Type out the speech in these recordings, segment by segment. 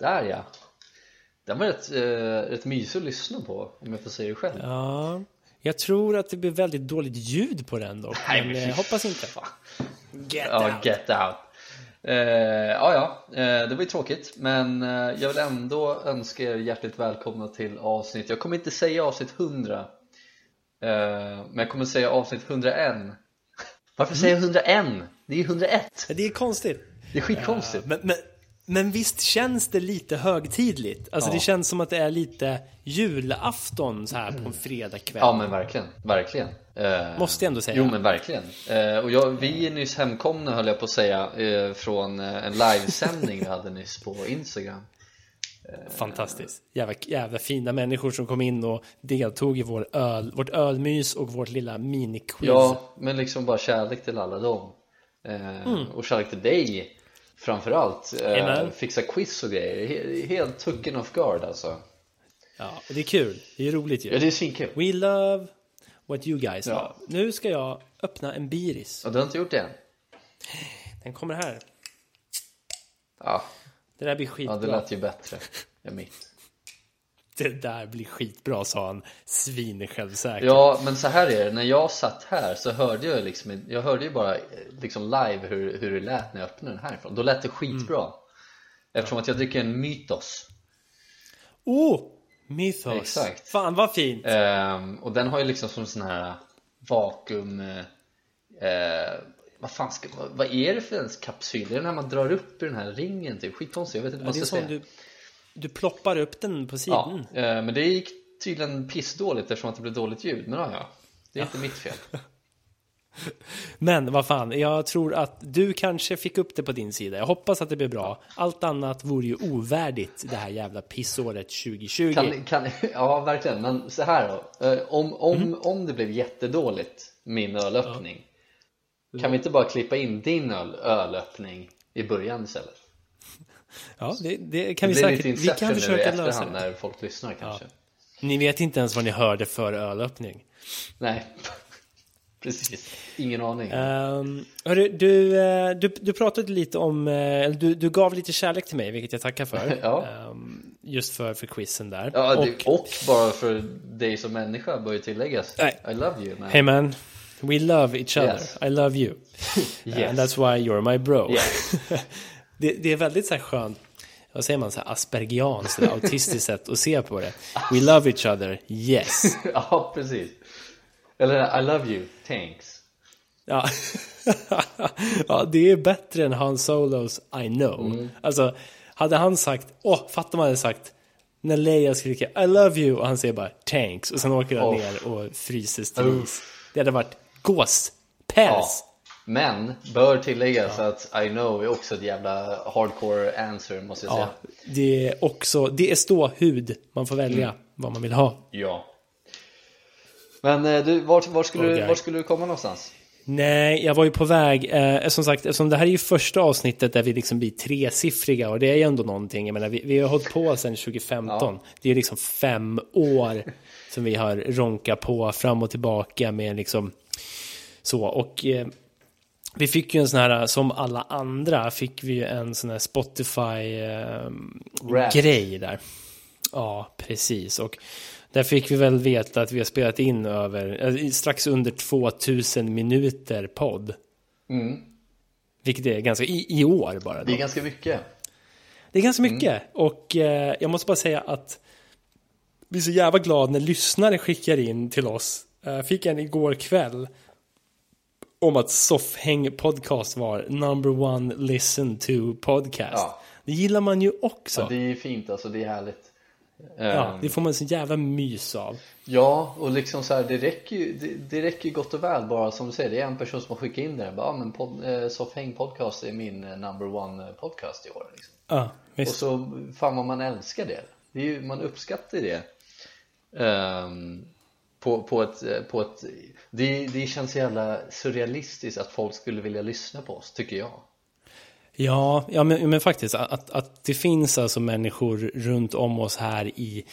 Där ja! Den var rätt, uh, rätt mysig att lyssna på om jag får säga det själv. Ja, jag tror att det blir väldigt dåligt ljud på den dock. Nej, men men eh, hoppas inte. Get ja, out! Get out! Uh, ja, ja, uh, det var ju tråkigt men uh, jag vill ändå önska er hjärtligt välkomna till avsnitt Jag kommer inte säga avsnitt 100 Men jag kommer säga avsnitt 101 Varför säger jag 101? Det är ju 101! Det är konstigt Det är skitkonstigt men, men, men visst känns det lite högtidligt? Alltså Ja. det känns som att det är lite julafton så här på en fredagkväll Ja men verkligen, verkligen Eh, Måste jag ändå säga. Jo men verkligen Eh, Och jag, vi är nyss hemkomna höll jag på att säga eh, Från eh, en livesändning vi hade nyss på Instagram Fantastiskt. Jävla, jävla fina människor som kom in och deltog i vår öl, vårt ölmys och vårt lilla miniquiz. Ja, men liksom bara kärlek till alla dem eh, Och kärlek till dig Framförallt eh. Fixa quiz och grejer He- Helt tucken off guard alltså Ja, det är kul. Det är roligt ju. Ja det är svinkul We love what you guys Ja. love. Nu ska jag öppna en biris. Och du har inte gjort det än? Den kommer här. Ja, Det där blir ja skitbra. det lät ju bättre än mitt Det där blir skitbra, sa han svinsjälvsäker. Ja, men så här är det, när jag satt här så hörde jag liksom, jag hörde ju bara liksom live hur, hur det lät när jag öppnade den härifrån Då lät det skitbra Eftersom att jag dricker en Mythos Oh! Mythos. Exakt. Fan vad fint. Ehm, och den har ju liksom som sån här vakuum eh, eh, vad fan ska, vad, vad är det för ens kapsyl? Det är när man drar upp i den här ringen typ, skitkonstigt, jag vet inte vad jag ska säga du, du ploppar upp den på Ja, sidan. eh, men det gick tydligen pissdåligt eftersom att det blev dåligt ljud, men ja, ja det är inte mitt fel Men vad fan, jag tror att du kanske fick upp det på din sida. Jag hoppas att det blir bra. Allt annat vore ju ovärdigt det här jävla pissåret 2020. kan, kan, Ja, verkligen, men så här då eh, Om, om, Mm. om det blev jättedåligt, min ölöppning Kan vi inte bara klippa in din öl, ölöppning i början istället? Ja, det, det kan Det vi säkert. Vi kan nu försöka lösa det. när folk lyssnar kanske Ni vet inte ens vad ni hörde för ölöppning. Nej, precis. Ingen aning. Um, hörru, du, eh, du, du pratade lite om, eh, du, du gav lite kärlek till mig, vilket jag tackar för. Ja. Ehm, just för, för quizen där. ja, och, det, och bara för dig som människa bör ju tilläggas. Nej. I love you man. hey man, we love each other. Yes. I love you. Yes. And that's why you're my bro. Yes. Det, det är väldigt så här skönt, vad säger man, så här aspergianskt, eller autistiskt sätt att se på det. We love each other, yes. ja, precis. Eller I love you, thanks. Ja. ja, det är bättre än Han Solos I know. Mm. Alltså, hade han sagt, åh, fattar man hade sagt, när Leia skriker I love you och han säger bara thanks och sen åker han Oh. ner och fryses till is. Det hade varit gåspäls. Ja. Men, bör tilläggas att I know är också ett jävla hardcore answer måste jag Ja, säga. det är också, det är ståhud. Man får välja Mm. vad man vill ha. Ja. Men eh, du, vart, vart, skulle, du, Okej. vart skulle du komma någonstans? Nej, jag var ju på väg, eh, som sagt, eftersom det här är ju första avsnittet där vi liksom blir tresiffriga och det är ju ändå någonting, jag menar, vi, vi har hållit på sedan 2015, det är liksom fem år som vi har ronkat på fram och tillbaka med liksom så, och eh, vi fick ju en sån här, som alla andra, fick vi ju en sån här. Spotify-grej där. Ja, precis. Och där fick vi väl veta att vi har spelat in över, eh, strax under 2000 minuter podd. Mm. Vilket är ganska, i, i år bara. Det Då. är ganska mycket. Det är ganska mycket. Och eh, jag måste bara säga att vi är så jävla glada när lyssnare skickar in till oss. Jag fick en igår kväll om att Soffhäng podcast var number one listen to podcast. Ja. Det gillar man ju också. Ja, det är fint alltså, det är härligt. Ja, Ehm, det får man så jävla mys av. Ja, och liksom så här, det räcker ju det, det räcker ju gott och väl bara som du säger, det är en person som har skickat in det bara, ja men pod, eh, Soffhäng podcast är min eh, number one eh, podcast i år liksom. Ja, Och visst. så, fan vad man älskar det, det är ju, man uppskattar det Ehm, på, på ett, eh, på ett det, det känns jävla surrealistiskt att folk skulle vilja lyssna på oss, tycker jag Ja, ja men, men faktiskt att, att det finns alltså människor runt om oss här i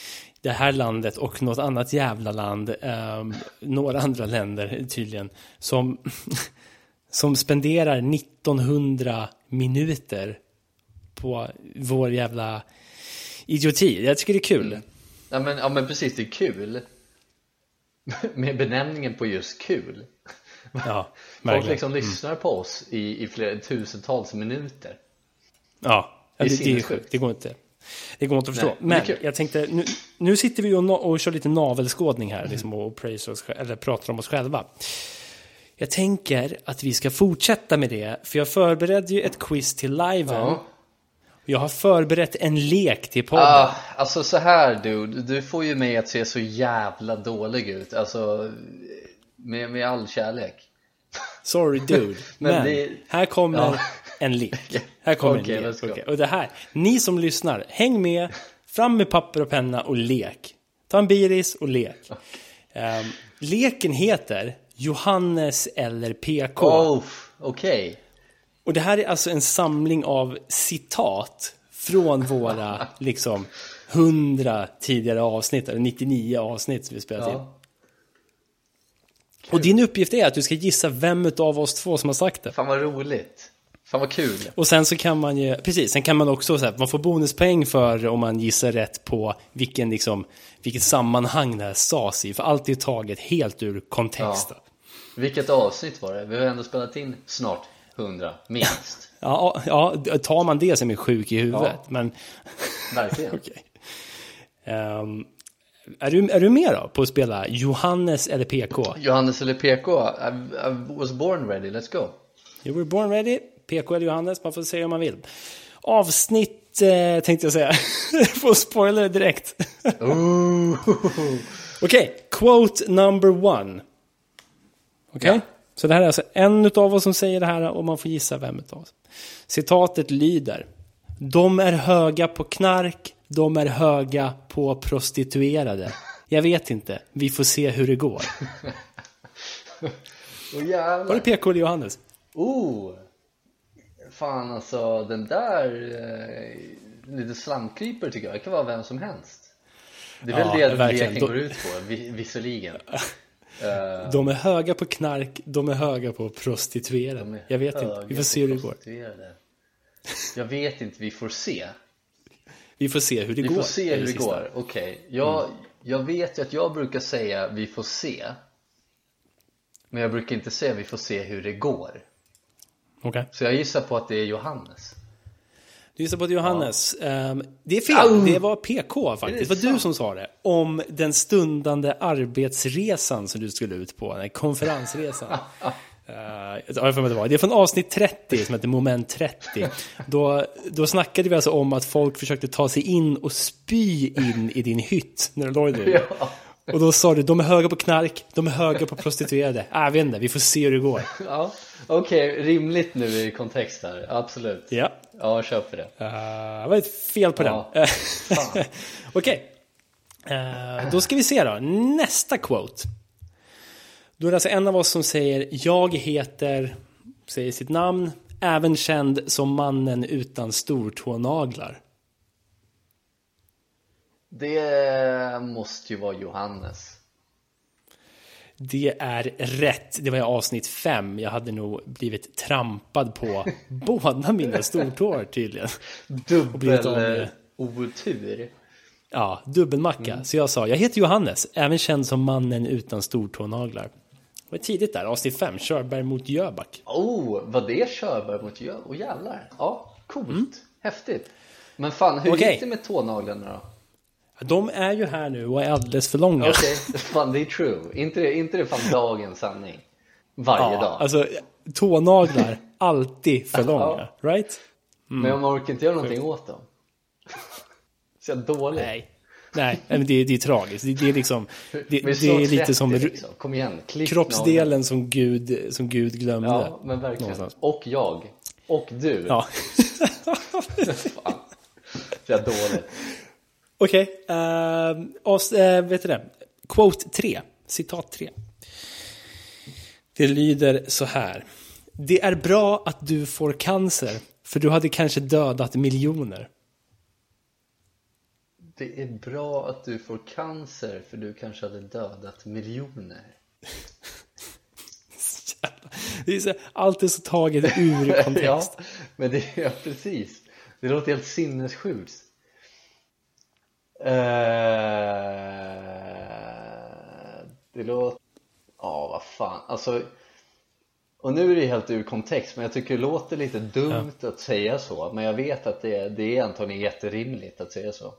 det här landet och något annat jävla land, ehm, några andra länder tydligen, som, som spenderar 1900 minuter på vår jävla idioti. Jag tycker det är kul. Mm. Ja, men, ja men precis, det är kul. Med benämningen på just kul. Ja, Folk liksom mm. lyssnar på oss i, i flera tusentals minuter. Ja, det, det, det är sjukt. Det går inte. Det går inte att förstå. Nej, men jag tänkte, nu, nu sitter vi och, och kör lite navelskådning här liksom, och oss, eller pratar om oss själva. Jag tänker att vi ska fortsätta med det, för jag förberedde ju ett quiz till liven. Ja. Jag har förberett en lek till podden. Ah, alltså så här dude, du får ju mig att se så jävla dålig ut. Alltså, med, med all kärlek. Sorry dude, men, men det... här kommer ja. en lek. Här kommer okay, en lek. Okay. Och det här, ni som lyssnar, häng med, fram med papper och penna och lek. Ta en biris och lek. Um, leken heter Johannes eller PK. Oh, Okej. Okay. Och det här är alltså en samling av citat från våra liksom 100 tidigare avsnitt, eller 99 avsnitt som vi spelat ja. in. Och din uppgift är att du ska gissa vem av oss två som har sagt det. Fan vad roligt. Fan vad kul. Och sen så kan man ju, precis, sen kan man också säga man får bonuspoäng för om man gissar rätt på vilken liksom, vilket sammanhang det här sades i. För allt är taget helt ur kontext. Ja. Vilket avsnitt var det? Vi har ändå spelat in snart 100, minst. ja, ja, tar man det som är sjuk i huvudet. Ja. Men... Verkligen. okay. um, ehm, är, du, är du med då på att spela Johannes eller PK? Johannes eller PK? I, I was born ready, let's go. You were born ready, PK eller Johannes, man får säga om man vill. Avsnitt, eh, tänkte jag säga. får spoiler direkt. Okej, okay, quote number one. Okej? Okay? Ja. Så det här är alltså en av oss som säger det här och man får gissa vem av oss. Citatet lyder. De är höga på knark, de är höga på prostituerade. Jag vet inte, vi får se hur det går. oh, Var det PK eller Johannes? Oh! Fan alltså, den där eh, lite slamkryper tycker jag. Det kan vara vem som helst. Det är väl ja, det leken går ut på, visserligen. Uh, de är höga på knark, de är höga på prostituerade. Jag vet inte, vi får se hur det går. Jag vet inte, vi får se. Vi får se hur det vi går. Vi får se hur det, det går, okej. Okay. Jag, mm. jag vet ju att jag brukar säga vi får se. Men jag brukar inte säga vi får se hur det går. Okay. Så jag gissar på att det är Johannes. Du gissar på att Johannes. Ja. Um, det är fel, oh. det var PK faktiskt. Det, det var du som sa det. Om den stundande arbetsresan som du skulle ut på, den konferensresan. uh, jag det, det är från avsnitt 30 som heter moment 30. Då, då snackade vi alltså om att folk försökte ta sig in och spy in i din hytt när du låg där. Ja. Och då sa du, de är höga på knark, de är höga på prostituerade. Äh, jag vet inte, vi får se hur det går. Ja, Okej, okay, rimligt nu i kontext här, absolut. Ja. Ja, jag köper det. Uh, det var ett fel på ja. den. Okej, okay. uh, då ska vi se då. Nästa quote. Då är det alltså en av oss som säger, jag heter, säger sitt namn, även känd som mannen utan stortånaglar. Det måste ju vara Johannes. Det är rätt. Det var i avsnitt fem. Jag hade nog blivit trampad på båda mina stortår tydligen. Dubbel otur. Ja, dubbelmacka. Mm. Så jag sa, jag heter Johannes, även känd som mannen utan stortånaglar. Det var tidigt där, avsnitt fem, Körberg mot Jöback. Oh, var det Körberg mot Jöback? Åh oh, jävlar. Ja, coolt. Mm. Häftigt. Men fan, hur okay. gick det med tånaglarna då? De är ju här nu och är alldeles för långa. Okej, okay. fan det är true. Inte det, inte det fan dagens sanning? Varje ja, dag. Alltså tånaglar, alltid för långa. Right? Mm. Men man orkar inte göra någonting åt dem. Så jag dålig. Nej. Nej, men det, det är tragiskt. Det, det är liksom, det, det är lite som liksom. Kom igen, kroppsdelen som Gud, som Gud glömde. Ja, men verkligen. Någonstans. Och jag. Och du. Ja. Fan. Så jag dåligt. Okej, okay, uh, uh, vet du det? Quote 3, citat 3. Det lyder så här. Det är bra att du får cancer, för du hade kanske dödat miljoner. Det är bra att du får cancer, för du kanske hade dödat miljoner. det är så, allt är så taget ur kontext. ja, men det är ja, precis. Det låter helt sinnessjukt. Det låter... Ja, vad fan. Alltså... Och nu är det helt ur kontext, men jag tycker det låter lite dumt ja. att säga så Men jag vet att det, det är antagligen jätterimligt att säga så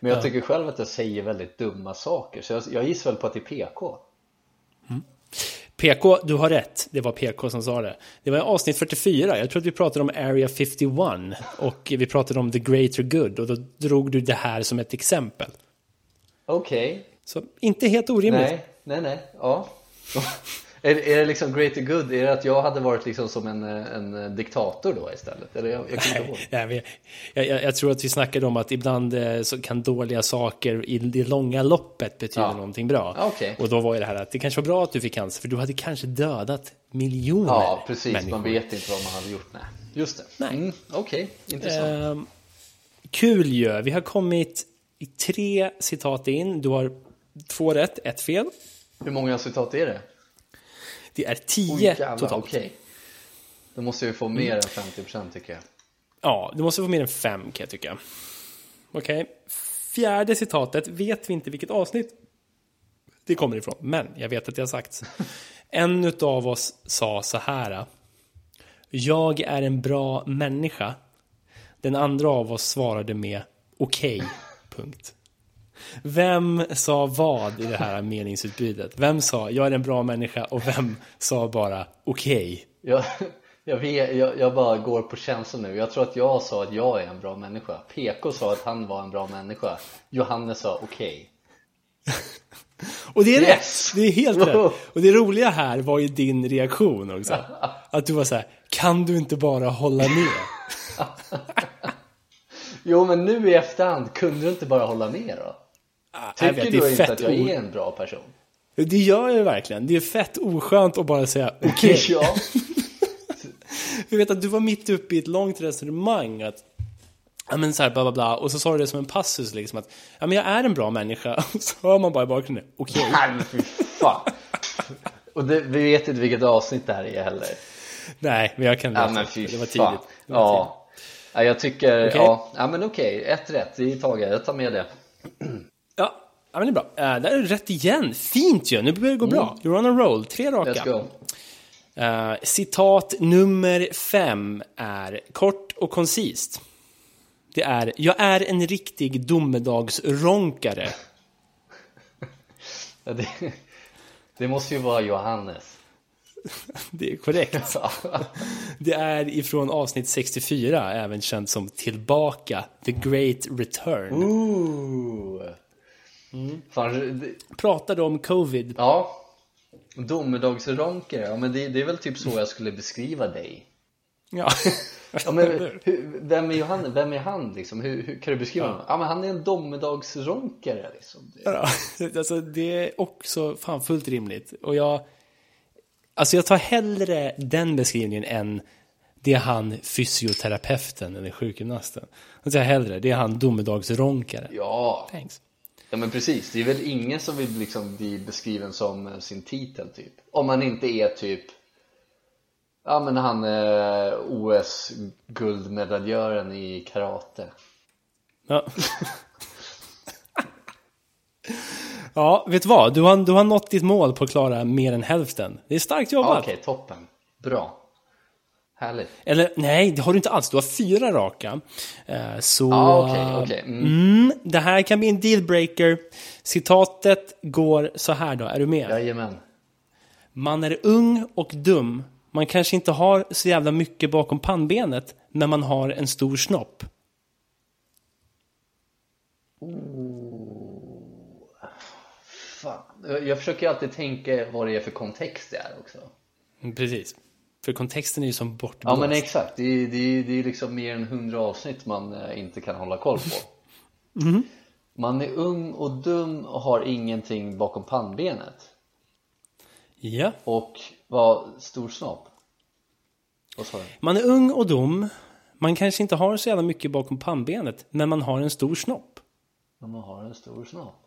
Men jag ja. tycker själv att jag säger väldigt dumma saker, så jag, jag gissar väl på att det är PK mm. PK, du har rätt. Det var PK som sa det. Det var avsnitt 44. Jag tror att vi pratade om Area 51 och vi pratade om The Greater Good och då drog du det här som ett exempel. Okej. Okay. Så inte helt orimligt. Nej, nej, nej. Ja. Är, är det liksom greater good? Är det att jag hade varit liksom som en, en diktator då istället? Eller jag, jag nej, nej, jag, jag, jag, tror att vi snackade om att ibland eh, så kan dåliga saker i det långa loppet betyda ja. någonting bra. Okay. Och då var ju det här att det kanske var bra att du fick cancer för du hade kanske dödat miljoner Ja, precis. Människor. Man vet inte vad man hade gjort. Nej. Just det. Nej. Mm, Okej, okay. intressant. Uh, kul ju. Vi har kommit i tre citat in. Du har två rätt, ett fel. Hur många citat är det? Det är 10 totalt. Okay. Då måste vi få mer än 50% tycker jag. Ja, du måste få mer än 5 kan jag tycka. Okej, okay. fjärde citatet vet vi inte vilket avsnitt det kommer ifrån, men jag vet att det har sagts. En av oss sa så här. Jag är en bra människa. Den andra av oss svarade med okej. Okay, punkt. Vem sa vad i det här meningsutbytet? Vem sa jag är en bra människa och vem sa bara okej? Okay? Jag, jag, vet, jag, jag, bara går på känslan nu. Jag tror att jag sa att jag är en bra människa. PK sa att han var en bra människa. Johannes sa okej. Okay. och det är yes! rätt! Det är helt rätt. Och det roliga här var ju din reaktion också. Att du var så här, kan du inte bara hålla med? jo men nu i efterhand, kunde du inte bara hålla med då? Tycker vet, du inte att jag är en bra person? Det gör jag verkligen. Det är fett oskönt att bara säga okej. Okay. ja. Jag vet att du var mitt uppe i ett långt resonemang att Ja men såhär bla bla bla och så sa du det som en passus liksom att Ja men jag är en bra människa och så hör man bara i bakgrunden Okej okay. Nej men fy fan Och det, vi vet inte vilket avsnitt det här är heller Nej men jag kan ja, men fy Det var tidigt det var Ja tidigt. ja jag tycker okay. ja, ja men okej, okay. ett rätt i taget, jag tar med det Ja, ja men det är bra. Uh, där är rätt igen. Fint ju, nu börjar det gå mm. bra. You're on a roll, tre raka. Let's go. Uh, citat nummer fem är kort och koncist. Det är, jag är en riktig domedagsronkare. ja, det, det måste ju vara Johannes. Det är korrekt. Det är ifrån avsnitt 64, även känt som Tillbaka, The Great Return. Ooh. Mm. Fan, det... Pratade om covid. Ja. Domedagsronkare, ja men det, det, är väl typ så jag skulle beskriva dig. Ja. ja men, hur, vem är Johan, vem är han liksom? Hur, hur kan du beskriva ja. honom? Ja men han är en domedagsronkare liksom. Ja, alltså det är också fan fullt rimligt. Och jag, alltså jag tar hellre den beskrivningen än det är han fysioterapeuten eller sjukgymnasten. Tar jag hellre, det är han domedagsronkare. Ja. Thanks. Ja men precis, det är väl ingen som vill liksom bli beskriven som eh, sin titel typ. Om man inte är typ Ja men han är OS-guldmedaljören i karate. Ja. Ja, vet du vad? Du har, du har nått ditt mål på att klara mer än hälften. Det är starkt jobbat. Okej, okay, toppen. Bra Härligt. Eller nej, det har du inte alls. Du har fyra raka. Eh, så... Ah, okay, okay. Mm. Mm, det här kan bli en dealbreaker. Citatet går så här då. Är du med? Jajamän. Man är ung och dum. Man kanske inte har så jävla mycket bakom pannbenet, men man har en stor snopp. Oh. Fan. Jag försöker alltid tänka vad det är för kontext det är också. Precis. För kontexten är ju som bortblåst. Ja men exakt, det är, det är, det är liksom mer än hundra avsnitt man eh, inte kan hålla koll på. Mm. Man är ung och dum och har ingenting bakom pannbenet. Ja. Och vad stor snopp? Vad sa du? Man är ung och dum. Man kanske inte har så jävla mycket bakom pannbenet, men man har en stor snopp. Men man har en stor snopp.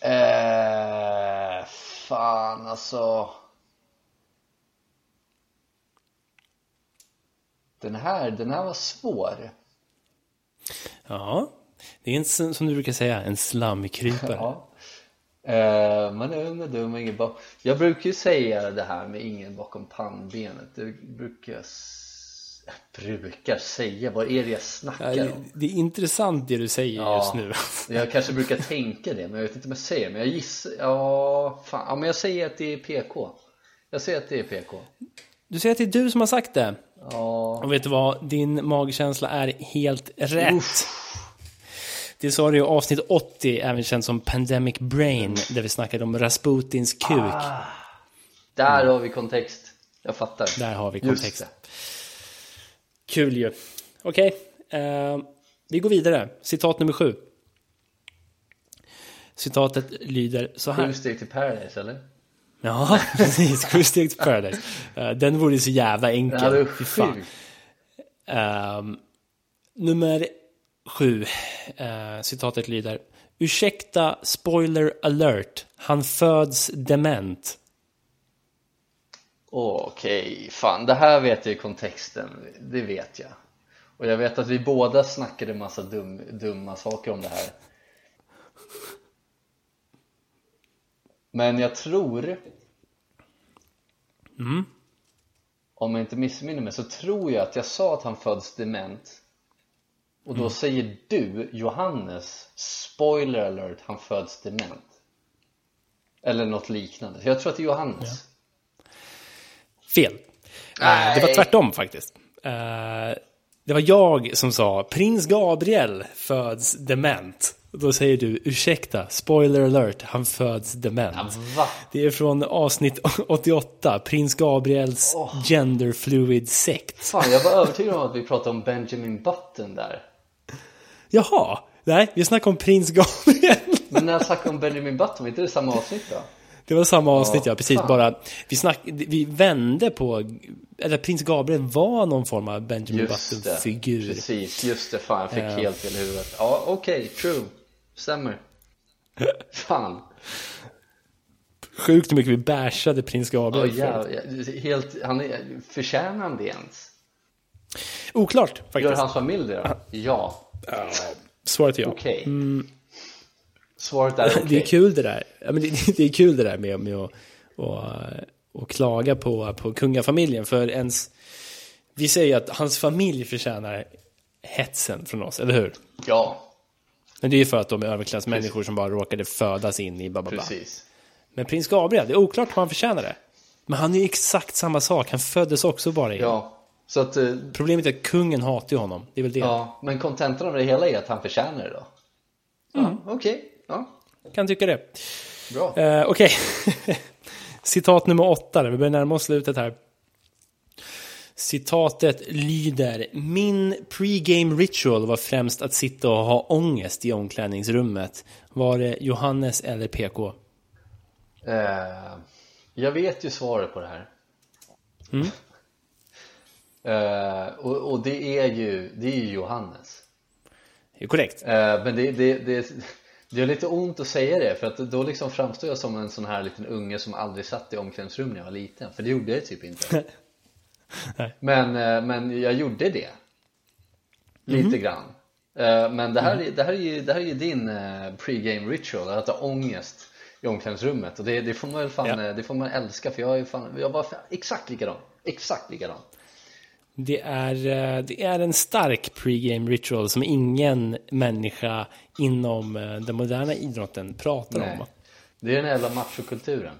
Eh, fan alltså. Den här, den här var svår. Ja, det är en, som du brukar säga, en slamkrypare. Ja. Eh, man är ung och dum och ingen bakom. Jag brukar ju säga det här med ingen bakom pannbenet. Det brukar jag brukar säga. Vad är det jag Ja, snackar det, om? det är intressant det du säger Ja. just nu. Jag kanske brukar tänka det, men jag vet inte om jag säger. Men jag gissar, ja, fan. ja men jag säger att det är PK. Jag säger att det är PK. Du säger att det är du som har sagt det. Ja, Och vet du vad? Din magkänsla är helt rätt. Det sa du i avsnitt 80, även känt som Pandemic Brain, där vi snackade om Rasputins kuk. där har vi kontext. Jag fattar. Där har vi kontext. Det. Kul ju. Okej, eh, vi går vidare. Citat nummer sju. Citatet lyder så här. Sju steg till Paradise, eller? Ja, precis. Sju steg till Paradise. Eh, den vore så jävla Det är enkel. Fy fan. sjukt. Ehm, nummer sju. Eh, citatet lyder. Ursäkta, spoiler alert. Han föds dement. Okej, fan det här vet jag i kontexten, det vet jag. Och jag vet att vi båda snackade massa dum, dumma saker om det här. Men jag tror Om jag inte missminner mig så tror jag att jag sa att han föds dement. Och då säger du, Johannes, spoiler alert, han föds dement. Eller något liknande, jag tror att det är Johannes Fel. Eh, det var Nej. tvärtom faktiskt. Eh, det var jag som sa prins Gabriel föds dement. Då säger du ursäkta, spoiler alert, han föds dement. Va? Det är från avsnitt 88, prins Gabriels gender fluid sekt. Fan, jag var övertygad om att vi pratade om Benjamin Button där Jaha, nej, vi snackar om prins Gabriel. Men när jag snackade om Benjamin Button, var inte det samma avsnitt då? Det var samma avsnitt, Ja, ja, precis. fan. Bara, vi, snack, vi vände på, eller prins Gabriel var någon form av Benjamin Button-figur. precis, just det, fan jag fick Ja. helt fel i huvudet Ja, okej, true, stämmer Fan, Sjukt hur mycket vi bashade prins Gabriel. för. ja, helt, han är, förtjänar han det ens? Oklart, Gör faktiskt. hans familj det då? Ja, Ja, svaret är ja. okej Svaret är okej Det är kul det där. Ja, men det, det är kul det där med, med att, att, att klaga på, på kungafamiljen. För ens... Vi säger ju att hans familj förtjänar hetsen från oss, eller hur? Ja, Men det är ju för att de är överklassmänniskor som bara råkade födas in i bababa. precis Men prins Gabriel, det är oklart om han förtjänar det. Men han är ju exakt samma sak. Han föddes också bara in. Ja, så att, eh, Problemet är att kungen hatar ju honom. Det är väl det. ja, men kontentan av det hela är att han förtjänar det då? Ja, okej, ja, Kan tycka det. bra Eh, Okej. Citat nummer åtta. Vi börjar närma oss slutet här. Citatet lyder Min pregame ritual var främst att sitta och ha ångest i omklädningsrummet. Var det Johannes eller PK? Eh, jag vet ju svaret på det här. Eh, och, och det är ju, det är ju Johannes. Det är korrekt. Eh, men det, det, det, det är lite ont att säga det för att då liksom framstår jag som en sån här liten unge som aldrig satt i omklädningsrum när jag var liten. För det gjorde jag typ inte. Men, eh, men jag gjorde det. Lite grann. Eh, Men det här, är- det här är ju, det här är ju din eh, pregame ritual, att ha ångest i omklädningsrummet och det, det får man väl fan, Ja. det får man älska för jag är fan, jag var exakt likadan, exakt likadan Det är, eh, det är en stark pregame ritual som ingen människa inom eh, den moderna idrotten pratar Nej. om. Det är den jävla machokulturen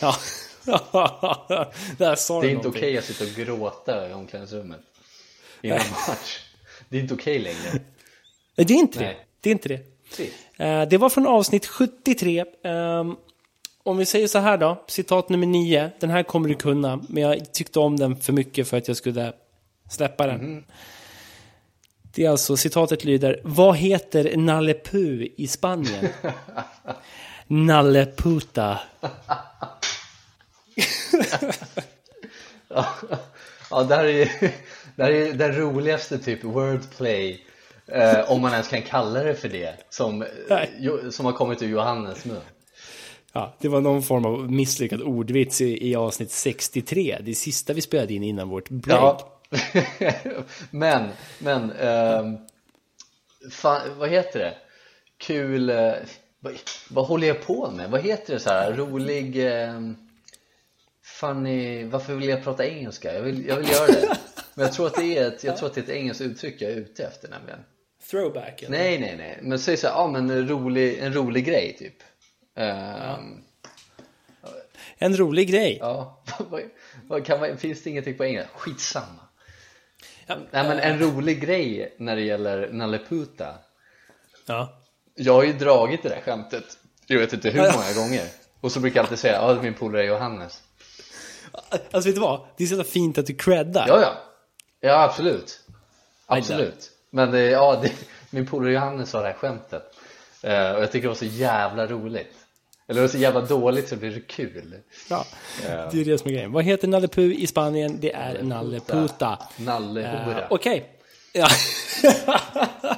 Ja, där sa Det är inte okej att sitta och gråta i omklädningsrummet innan match Det är inte okej längre Nej, det är inte det. Nej. Det är inte det. Precis. Eh, Det var från avsnitt 73. Om vi säger så här då, citat nummer 9. Den här kommer du kunna, men jag tyckte om den för mycket för att jag skulle släppa den. Mhm. Det är alltså, citatet lyder, vad heter Nalle Puh i Spanien? Nalle Puta. Ja, det här är ju det här är den roligaste typ wordplay eh, Om man ens kan kalla det för det Som, jo, som har kommit ur Johannes mun Ja, det var någon form av misslyckad ordvits i, i avsnitt 63. Det sista vi spelade in innan vårt break. Ja, men, men, ehm, fan, vad heter det? Kul, eh, vad, vad håller jag på med? Vad heter det så här? Rolig, eh, funny, varför vill jag prata engelska? Jag vill, jag vill göra det. Men jag tror att det är ett, jag tror att det är ett engelskt uttryck jag är ute efter nämligen. Throwback? Eller? Nej, nej, nej. Men säg så här, ja men en rolig, en rolig grej typ. Ehm, En rolig grej. ja, vad, kan man, finns det ingenting på engelska? Skitsamma. Ja, Nej men en rolig grej när det gäller Nalle Puta. Ja. Jag har ju dragit det där skämtet Jag vet inte hur många gånger. Och så brukar jag alltid säga, ja är min polare Johannes. Alltså vet du vad? Det är så fint att du creddar. Ja ja, ja absolut. Absolut. Men det, ja, det, min polare Johannes har det här skämtet. Eh, Och jag tycker det var så jävla roligt Eller det var så jävla dåligt så det blir kul Ja, det är det som är grejen. Vad heter Nalle Puh i Spanien? Det är Nalle Puta. Nalle Hora Okej. Ja.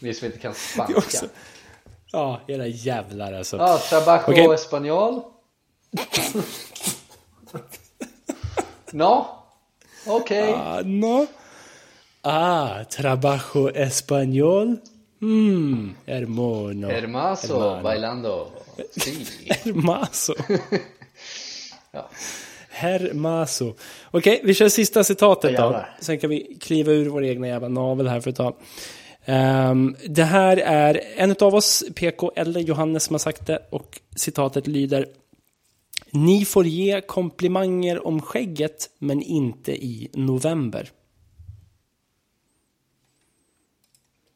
Ni som inte kan Det är spanska också- ja, era jävlar alltså. Ja, trabajo Okej. español No, okej Ah, no. Ah, trabajo español. Mm, hermano. Hermaso Hermano. bailando sí. Hermaso. ja. Hermaso. Okej, vi kör sista citatet då. Sen kan vi kliva ur vår egna jävla navel här för ett tag. Ehm, det här är en av oss, PK eller Johannes, som har sagt det. Och citatet lyder. Ni får ge komplimanger om skägget, men inte i november.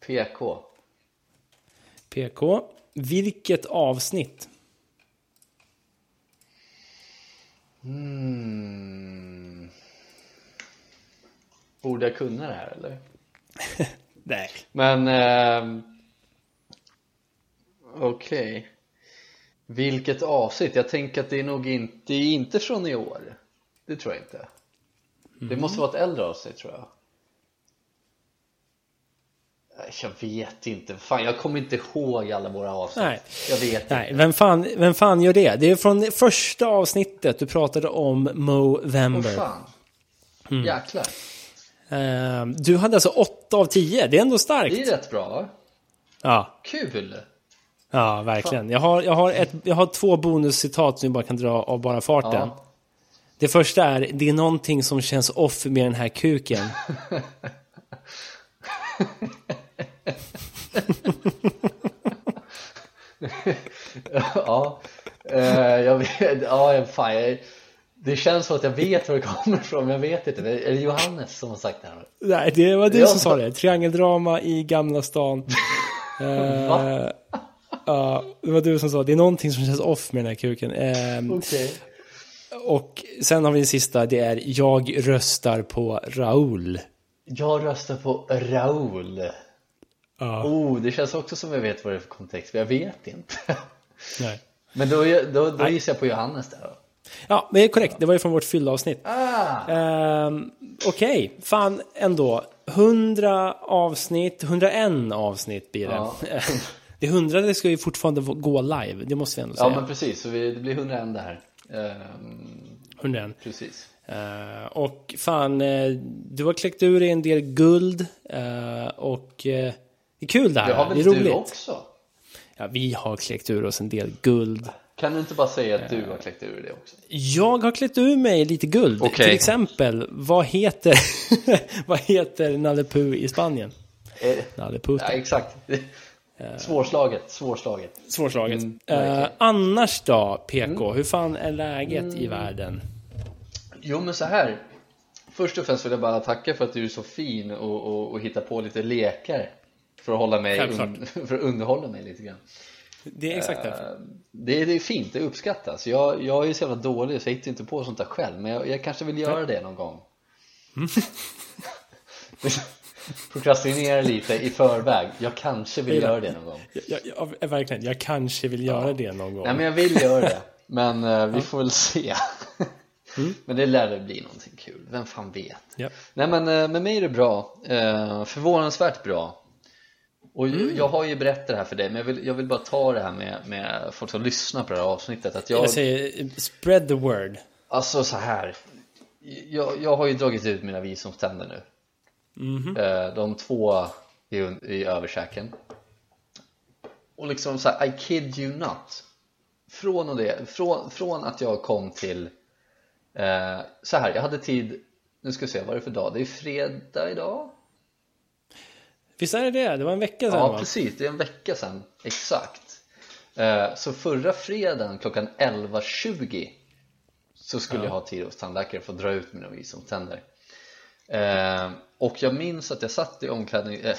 PK PK. Vilket avsnitt? mm. Borde jag kunna det här eller? Nej. Men ehm, Okej Vilket avsnitt? Jag tänker att det är nog inte, det är inte från i år Det tror jag inte Det måste vara ett äldre avsnitt tror jag Jag vet inte, fan jag kommer inte ihåg alla våra avsnitt Nej. Jag vet Nej, inte vem fan, vem fan gör det? Det är från första avsnittet du pratade om Åh Movember. fan Mm. Jäklar Ehm, du hade alltså 8 av 10, det är ändå starkt. Det är rätt bra va? Ja, Kul! ja verkligen. Jag har, jag, har ett, jag har två bonuscitat som jag bara kan dra av bara farten. Ja. Det första är, det är någonting som känns off med den här kuken. ja, eh, jag vet, ja, fan, jag, det känns som att jag vet var det kommer ifrån, men jag vet inte. Är det Johannes som har sagt det här? Nej, det var du som sa det. Triangeldrama i Gamla stan. Eh, Va? Ja, det var du som sa, det är någonting som känns off med den här kuken. Ehm, Okej. Och sen har vi den sista, det är jag röstar på Raul. Jag röstar på Raul. Ja, Oh, det känns också som jag vet vad det är för kontext, men jag vet inte. nej. Men då, då, då gissar jag på Johannes där då. Ja, det är korrekt. Det var ju från vårt fyllavsnitt. Ah! Ehm, Okej, fan ändå. 100 avsnitt, 101 avsnitt blir det. Ja. Det hundrade ska ju fortfarande gå live, det måste vi ändå Ja, säga. men precis, så vi, det blir 101 det här. Ehm, 101. precis. Eh, och fan, eh, du har kläckt ur dig en del guld. eh, och eh, det är kul det här. Det har det är väl roligt. du också? Ja, vi har kläckt ur oss en del guld. Kan du inte bara säga att du har kläckt ur det också? Jag har klätt ur mig lite guld. Okej. Till exempel, vad heter, vad heter Nalle Puh i Spanien? Eh, Nalle ja, Puh. exakt. Svårslaget, svårslaget. Svårslaget. Mm, Eh, annars då, PK? Hur fan är läget i världen? Jo men så här. Först och främst vill jag bara tacka för att du är så fin och, och, och hittar på lite lekar för att, hålla mig un, för att underhålla mig lite grann. Det är exakt det. Eh, Det, det är fint, det uppskattas. Jag, jag är ju så jävla dålig så jag hittar inte på sånt där själv men jag, jag kanske vill göra det någon gång. Prokrastinera lite i förväg. Jag kanske vill göra det någon gång. Jag, jag, verkligen, jag kanske vill göra det någon gång. Nej men jag vill göra det. Men eh, vi får väl se. Men det lär väl bli någonting kul, vem fan vet? Ja. Nej men eh, med mig är det bra, eh, förvånansvärt bra Och ju- jag har ju berättat det här för dig men jag vill, jag vill bara ta det här med, med folk som lyssnar på det här avsnittet att jag, Jag säger, spread the word. Alltså så här. jag, jag har ju dragit ut mina visdomständer nu. Eh, De två i, i översäken Och liksom så här, I kid you not Från, och det, från, från att jag kom till eh, Så här, jag hade tid Nu ska vi se, vad är det för dag? Det är fredag idag? Visst är det det? Det var en vecka sedan Ja va? precis, det är en vecka sedan Exakt eh, Så förra fredagen klockan 11.20 Så skulle Ja. jag ha tid hos tandläkaren för att dra ut mina visdomständer eh, Och jag minns att jag satt i omklädning eh,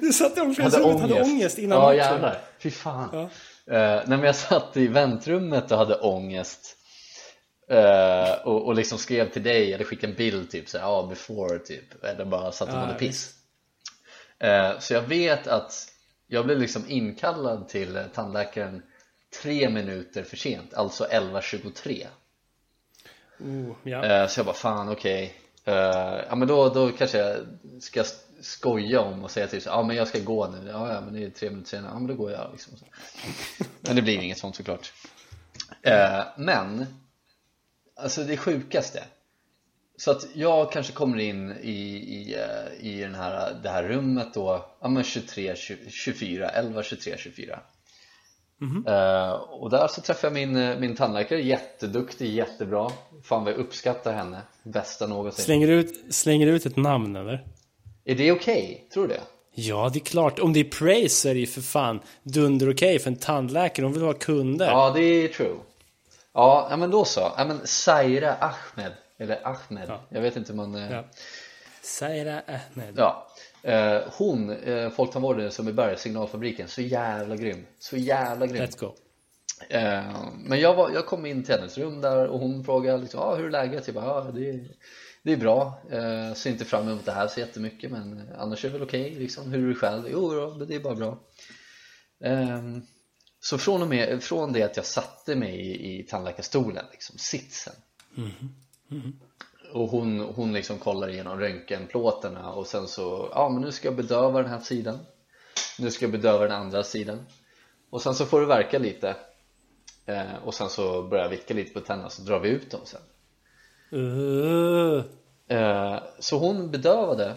Du satt i omklädningsrummet ångest. hade ångest innan Ja matchen. jävlar, fy fan Ja. Nej men jag satt i väntrummet och hade ångest eh, och, och liksom skrev till dig eller skickade en bild typ såhär, ja before typ. Eller bara satt och Ja, mådde piss. Eh, Så jag vet att jag blev liksom inkallad till tandläkaren tre minuter för sent, alltså 11.23 Oh, ja. Eh, Så jag bara fan okej. Eh, Ja men då, då kanske jag ska skoja om och säga typ ja men jag ska gå nu, ja, ja men det är tre minuter senare, ja men då går jag liksom. Men det blir inget sånt såklart. Eh, Men Alltså det sjukaste Så att jag kanske kommer in i, i, eh, i den här, det här rummet då Ja men 23, 20, 24, 11, 23, 24 Eh, och där så träffade jag min, eh, min tandläkare, jätteduktig, jättebra Fan vad jag uppskattar henne, bästa någonsin Slänger, du ut, slänger du ut ett namn eller? Är det okej? Tror du det? Ja, det är klart. Om det är praise så är det ju för fan dunder okej för en tandläkare. De vill ha kunder. Ja, det är true Ja, ja men då så, ja men Zaira Ahmed Eller Ahmed, Ja. jag vet inte hur man eh, Ja. Saira Ahmed. Ja, eh, hon, eh, folktandvårdaren som är Berg, signalfabriken, så jävla grym Så jävla grym Let's go. Men jag, var, jag kom in till hennes rum där och hon frågade liksom, ah, hur är läget? Jag bara, ah, det, är, det är bra, eh, ser inte fram emot det här så jättemycket men annars är det väl okej liksom. Hur är du själv? Jo det är bara bra eh, så från och med, från det att jag satte mig i, i tandläkarstolen, liksom, sitsen. Och hon, hon liksom kollar igenom röntgenplåtarna och sen så, ja men nu ska jag bedöva den här sidan. Nu ska jag bedöva den andra sidan. Och sen så får det verka lite. Eh, Och sen så börjar jag vicka lite på tänderna så drar vi ut dem sen. Uh, eh, Så hon bedövade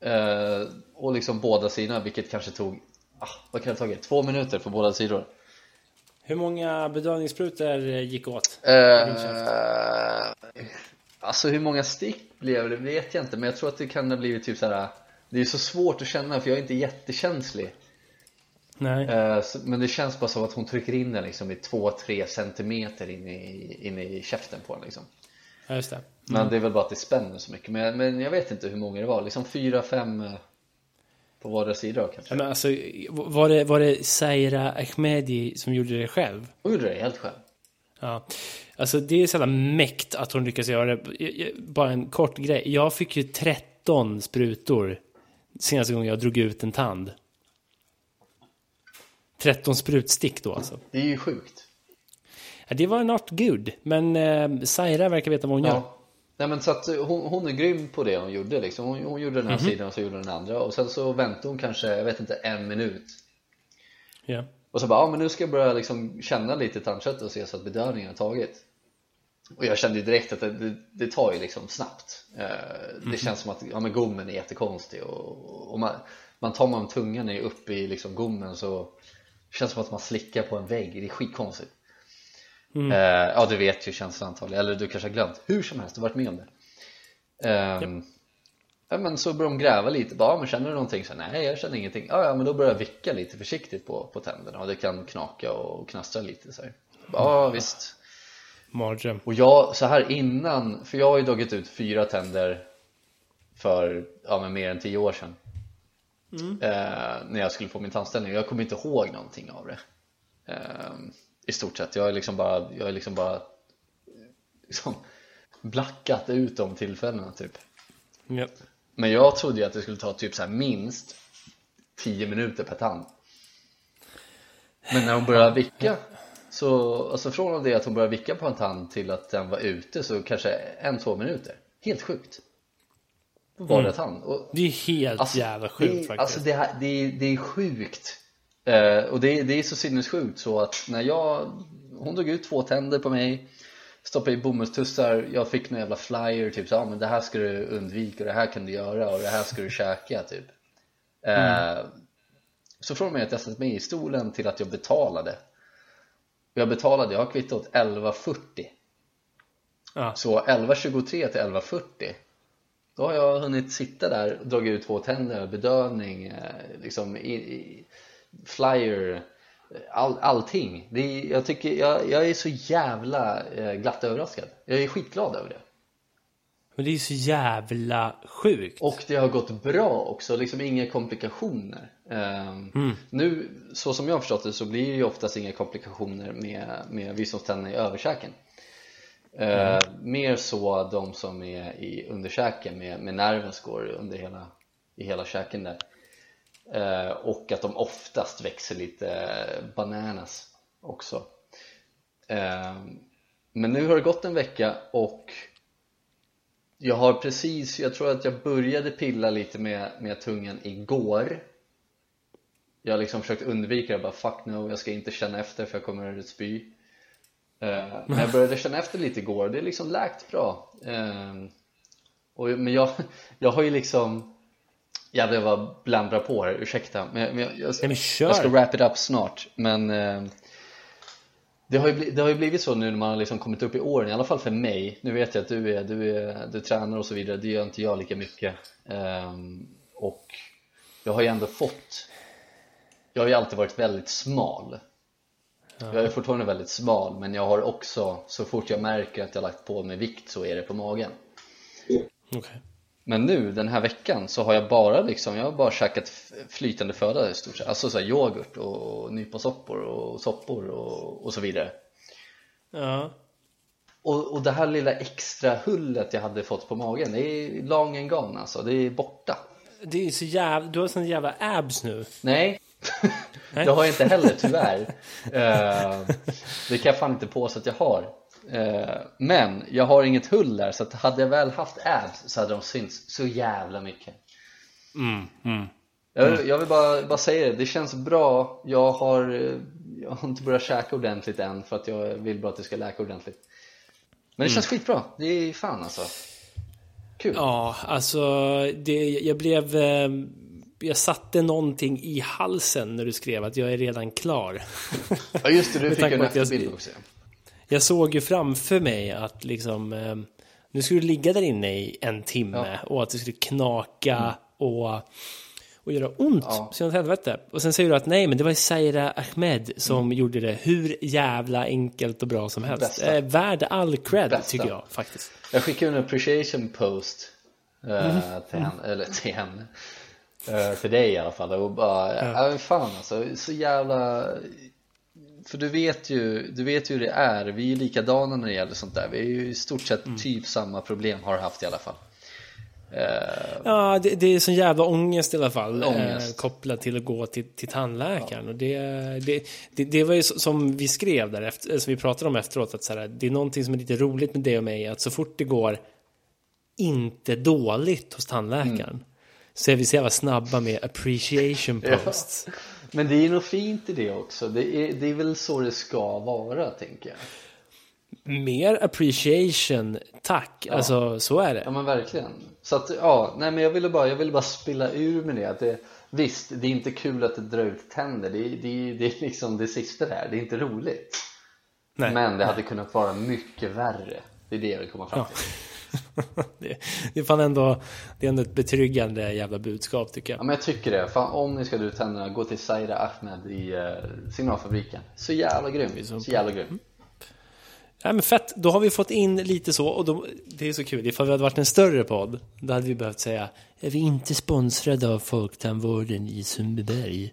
eh, Och liksom båda sidorna vilket kanske tog, ah, vad kan det ha tagit? Två minuter för båda sidor hur många bedövningssprutor gick åt? Eh, alltså hur många stick blev det vet jag inte men jag tror att det kan ha blivit typ såhär Det är så svårt att känna för jag är inte jättekänslig Nej. Så- Men det känns bara som att hon trycker in den liksom i 2-3 centimeter in i, in i käften på den liksom Ja, just det. Men det är väl bara att det spänner så mycket Men men jag vet inte hur många det var, liksom 4-5 på vardera sida kanske Ja, men alltså, var det, var det Saira Ahmedi som gjorde det själv? Hon gjorde det helt själv Ja. Alltså det är så mäkt att hon lyckas göra det. Bara en kort grej. Jag fick ju 13 sprutor senaste gången jag drog ut en tand. 13 sprutstick då alltså. Det är ju sjukt Ja, det var not good. Men eh, Saira verkar veta vad hon gör. Nej men så att hon, hon är grym på det hon gjorde liksom. hon, hon gjorde den här Mhm. sidan och så gjorde den andra. Och sen så väntade hon kanske, jag vet inte, en minut. Ja. Och så bara, ja men nu ska jag börja liksom känna lite tandköttet och se så att bedövningen har tagit. Och jag kände ju direkt att det, det, det tar ju liksom snabbt. Eh, Det känns som att, ja men gommen är jättekonstig och, och man, man tar man tungan är uppe i liksom gommen så Känns som att man slickar på en vägg, det är skitkonstigt eh, Ja du vet ju känslan antagligen, eller du kanske har glömt. Hur som helst, du har varit med om det. Ehm, Ja men så börjar de gräva lite, bara, ja, men känner du någonting? Så, Nej jag känner ingenting, ja, ja men då börjar jag vicka lite försiktigt på, på tänderna. Och det kan knaka och knastra lite så här. Ja visst. Mardröm. Och jag, så här innan, för jag har ju dragit ut fyra tänder för, ja men mer än tio år sedan. Eh, När jag skulle få min tandställning, jag kommer inte ihåg någonting av det. Eh, I stort sett, jag är liksom bara, jag är liksom bara liksom, blackat ut de tillfällena typ. Ja. men jag trodde ju att det skulle ta typ så här minst 10 minuter per tand. Men när hon började vicka Så, alltså från det att hon började vicka på en tand till att den var ute så kanske en, två minuter. Helt sjukt. Vardera tand? Och, Det är helt alltså, jävla sjukt det, faktiskt. Alltså det, här, det, är, det är sjukt Eh, och det, det är så sinnessjukt så att när jag, hon drog ut två tänder på mig stoppade i bomullstussar, jag fick någon jävla flyer typ så, ja men det här ska du undvika och det här kan du göra och det här ska du käka typ mm. eh, Så från mig att jag satt mig i stolen till att jag betalade Jag betalade, jag har kvittot 11.40 ja. Så 11.23 till 11.40 Då har jag hunnit sitta där och dragit ut två tänder, bedövning, eh, liksom i, i, flyer all, allting. Det är, jag, tycker, jag, jag är så jävla eh, glatt överraskad. Jag är skitglad över det. Men det är så jävla sjukt. Och det har gått bra också, liksom inga komplikationer. Um, mm. Nu, så som jag har förstått det så blir det ju oftast inga komplikationer med, med visdomständerna i överkäken. Mm. Uh, mer så de som är i underkäken med, med nerven går under hela, i hela käken där. Eh, och att de oftast växer lite bananas också. Eh, men nu har det gått en vecka och jag har precis, jag tror att jag började pilla lite med, med tungan igår. Jag har liksom försökt undvika det, bara fuck no, jag ska inte känna efter för jag kommer att spy. Eh, men jag började känna efter lite igår, det är liksom läkt bra. Och, Men jag, jag har ju liksom jag blev bara blandra på här, ursäkta men, men jag, jag, kör. jag ska wrap it up snart men eh, det, har ju blivit, det har ju blivit så nu när man har liksom kommit upp i åren, i alla fall för mig. Nu vet jag att du, är, du, är, du tränar och så vidare, det gör inte jag lika mycket. Eh, och jag har ju ändå fått jag har ju alltid varit väldigt smal. Jag är fortfarande väldigt smal men jag har också, så fort jag märker att jag lagt på mig vikt så är det på magen. Okay. Men nu den här veckan så har jag bara liksom, jag har bara käkat flytande föda i stort sett. Alltså så yoghurt och nyponsoppor och soppor och, och så vidare. Ja. Och, och det här lilla extra hullet jag hade fått på magen, det är long and gone alltså, det är borta. Det är så jävla, du har sån jävla abs nu. Nej, det har jag inte heller tyvärr. Uh, Det kan jag fan inte påstå att jag har men jag har inget hull där så att hade jag väl haft abs så hade de synts så jävla mycket. Mm, mm, jag, vill, jag vill bara, bara säga det, det känns bra. Jag har, jag har inte börjat käka ordentligt än för att jag vill bara att det ska läka ordentligt. Men det mm. känns skitbra, det är fan alltså. Kul. Ja, alltså det, jag blev eh, jag satte någonting i halsen när du skrev att jag är redan klar. Ja just det, du fick en efterbild också jag såg ju framför mig att liksom eh, nu skulle du ligga där inne i en timme ja. och att det skulle knaka mm. och, och göra ont ja. så helvete. Och sen säger du att nej, men det var Saira Ahmed som mm. gjorde det hur jävla enkelt och bra som helst. Eh, värd all cred Bästa. tycker jag faktiskt. Jag skickade en appreciation post uh, mm. till henne, eller till henne. Uh, till dig i alla fall och bara, ja. fan alltså, så jävla för du vet ju, du vet ju hur det är, vi är ju likadana när det gäller sånt där Vi är ju i stort sett mm. typ samma problem, har haft i alla fall uh, Ja, det, det är sån jävla ångest i alla fall eh, Kopplat till att gå till, till tandläkaren ja. och det, det, det, det, var ju som vi skrev där, efter, som vi pratade om efteråt att så här, Det är någonting som är lite roligt med det och mig, att så fort det går inte dåligt hos tandläkaren mm. Så är vi så jävla snabba med appreciation posts. Men det är nog fint i det också. Det är, det är väl så det ska vara, tänker jag. Mer appreciation, tack. Ja. Alltså, så är det. Ja, men verkligen. Så att, ja, nej men jag ville bara, jag ville bara spilla ur med det. Att det visst, det är inte kul att det drar ut tänder. Det, det, det är liksom det sista där. Det är inte roligt. Nej. Men det hade kunnat vara mycket värre. Det är det jag vill komma fram till. Ja. det, det, är fan ändå, det är ändå ett betryggande jävla budskap tycker jag. Ja men jag tycker det. Fan, om ni ska dra ut tänderna, gå till Zaira Ahmed i uh, signalfabriken. Så jävla grym. Så jävla grym. Mm. Ja, men fett, då har vi fått in lite så och då, det är så kul, ifall vi hade varit en större podd då hade vi behövt säga är vi inte sponsrade av Folktandvården i Sundbyberg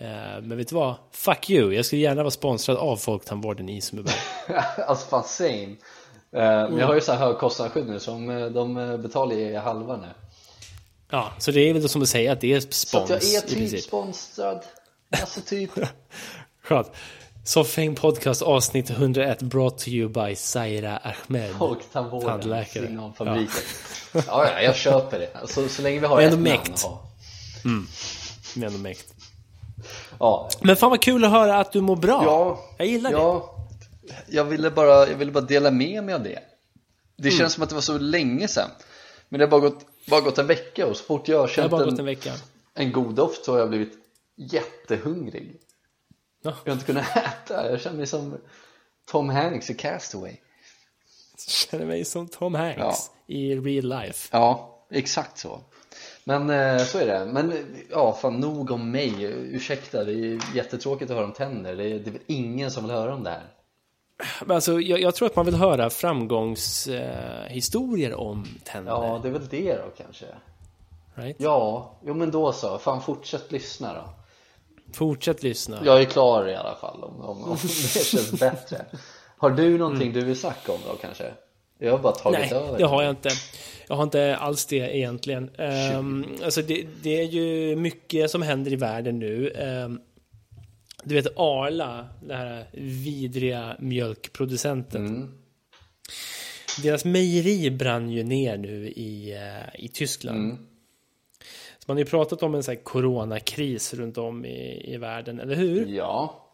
uh, men vet du vad? Fuck you, jag skulle gärna vara sponsrad av Folktandvården i Sundbyberg Alltså fan same. Men jag har ju så här högkostnadsskydd nu som eh, de eh, betalar i halva nu. Ja, så det är väl som att säga att det är spons. Så att jag är typ sponsrad. Alltså typ. Skönt. Soffhäng Podcast avsnitt 101 brought to you by Zaira Ahmed. Folktandvården, tandläkare. Ja. ja, ja, jag köper det. Alltså, så länge vi har ett namn att ha. Mm. Vi är ändå mäkt. ja. Men fan vad kul att höra att du mår bra. Ja, jag gillar det. Ja, Jag ville, bara, jag ville bara dela med mig av det. Det känns som att det var så länge sedan. Men det har bara gått, bara gått en vecka och så fort jag har har känt bara gått en, en vecka. en god doft så har jag blivit jättehungrig. Ja. Jag har inte kunnat äta, jag känner mig som Tom Hanks i Castaway. Känner mig som Tom Hanks Ja. i real life. Ja, exakt så. Men eh, så är det. Men ja, fan nog om mig. Ursäkta, det är jättetråkigt att höra om tänder. Det är, det är väl ingen som vill höra om det här. Men alltså, jag, jag tror att man vill höra framgångshistorier eh, om tänder. Ja, det är väl det då kanske. Right? Ja, jo men då så. Fan fortsätt lyssna då. Fortsätt lyssna. Jag är klar i alla fall om, om, om det känns bättre. Har du någonting du vill snacka om då kanske? Jag har bara tagit Nej, över. det har jag inte. Jag har inte alls det egentligen. Um, alltså det, det är ju mycket som händer i världen nu. Um, du vet Arla, den här vidriga mjölkproducenten. Mm. Deras mejeri brann ju ner nu i, eh, i Tyskland. Mm. Så man har ju pratat om en sån här coronakris runt om i, i världen, eller hur? Ja.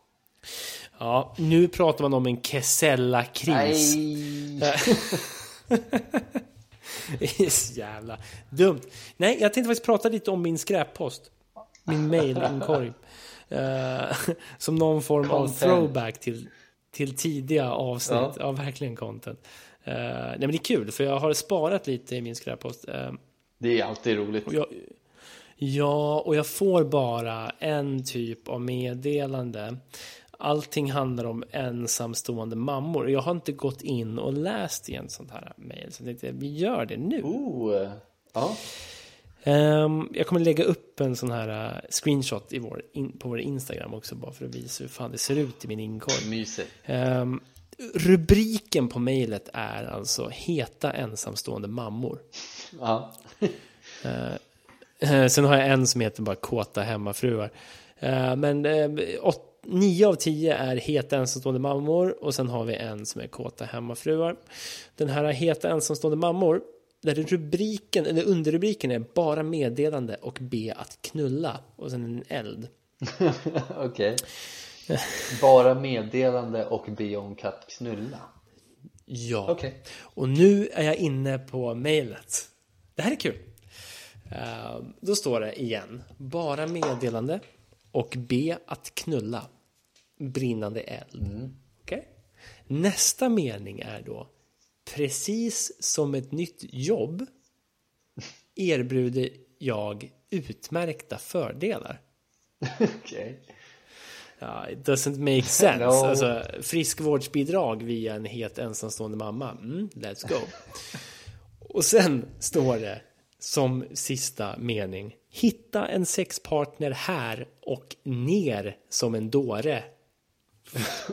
Ja, nu pratar man om en Kesella-kris. Nej. Det är så jävla dumt. Nej, jag tänkte faktiskt prata lite om min skräppost. Min mailinkorg. Uh, som någon form Content. av throwback till, till tidiga avsnitt. Ja. Ja, verkligen content. Uh, nej, men det är kul, för jag har sparat lite i min skräppost. Uh, Det är alltid roligt. och jag, ja, och jag får bara en typ av meddelande. Allting handlar om ensamstående mammor. Jag har inte gått in och läst i en sånt här mejl. Så jag tänkte, vi gör det nu. Oh. Ja. Ehm, jag kommer lägga upp en sån här uh, screenshot i vår in, på vår Instagram också. Bara för att visa hur fan det ser ut i min inkorg. Mysigt. Ehm, rubriken på mejlet är alltså Heta ensamstående mammor. Ja. Eh, Sen har jag en som heter bara Kåta hemmafruar. Eh, Men eh, åt, nio av tio är heta ensamstående mammor och sen har vi en som är kåta hemmafruar. Den här heta ensamstående mammor, där är rubriken, eller underrubriken är bara meddelande och be att knulla och sen en eld. Okej. Bara meddelande och be om katt knulla. Ja. Okej. Och nu är jag inne på mejlet. Det här är kul. Eh, då står det igen. Bara meddelande och be att knulla. Brinnande eld. Okej? Nästa mening är då. Precis som ett nytt jobb erbjuder jag utmärkta fördelar. Okej. Ja, it doesn't make sense. No. Alltså, friskvårdsbidrag via en het ensamstående mamma. Mm, let's go. Och sen står det som sista mening. Hitta en sexpartner här och ner som en dåre.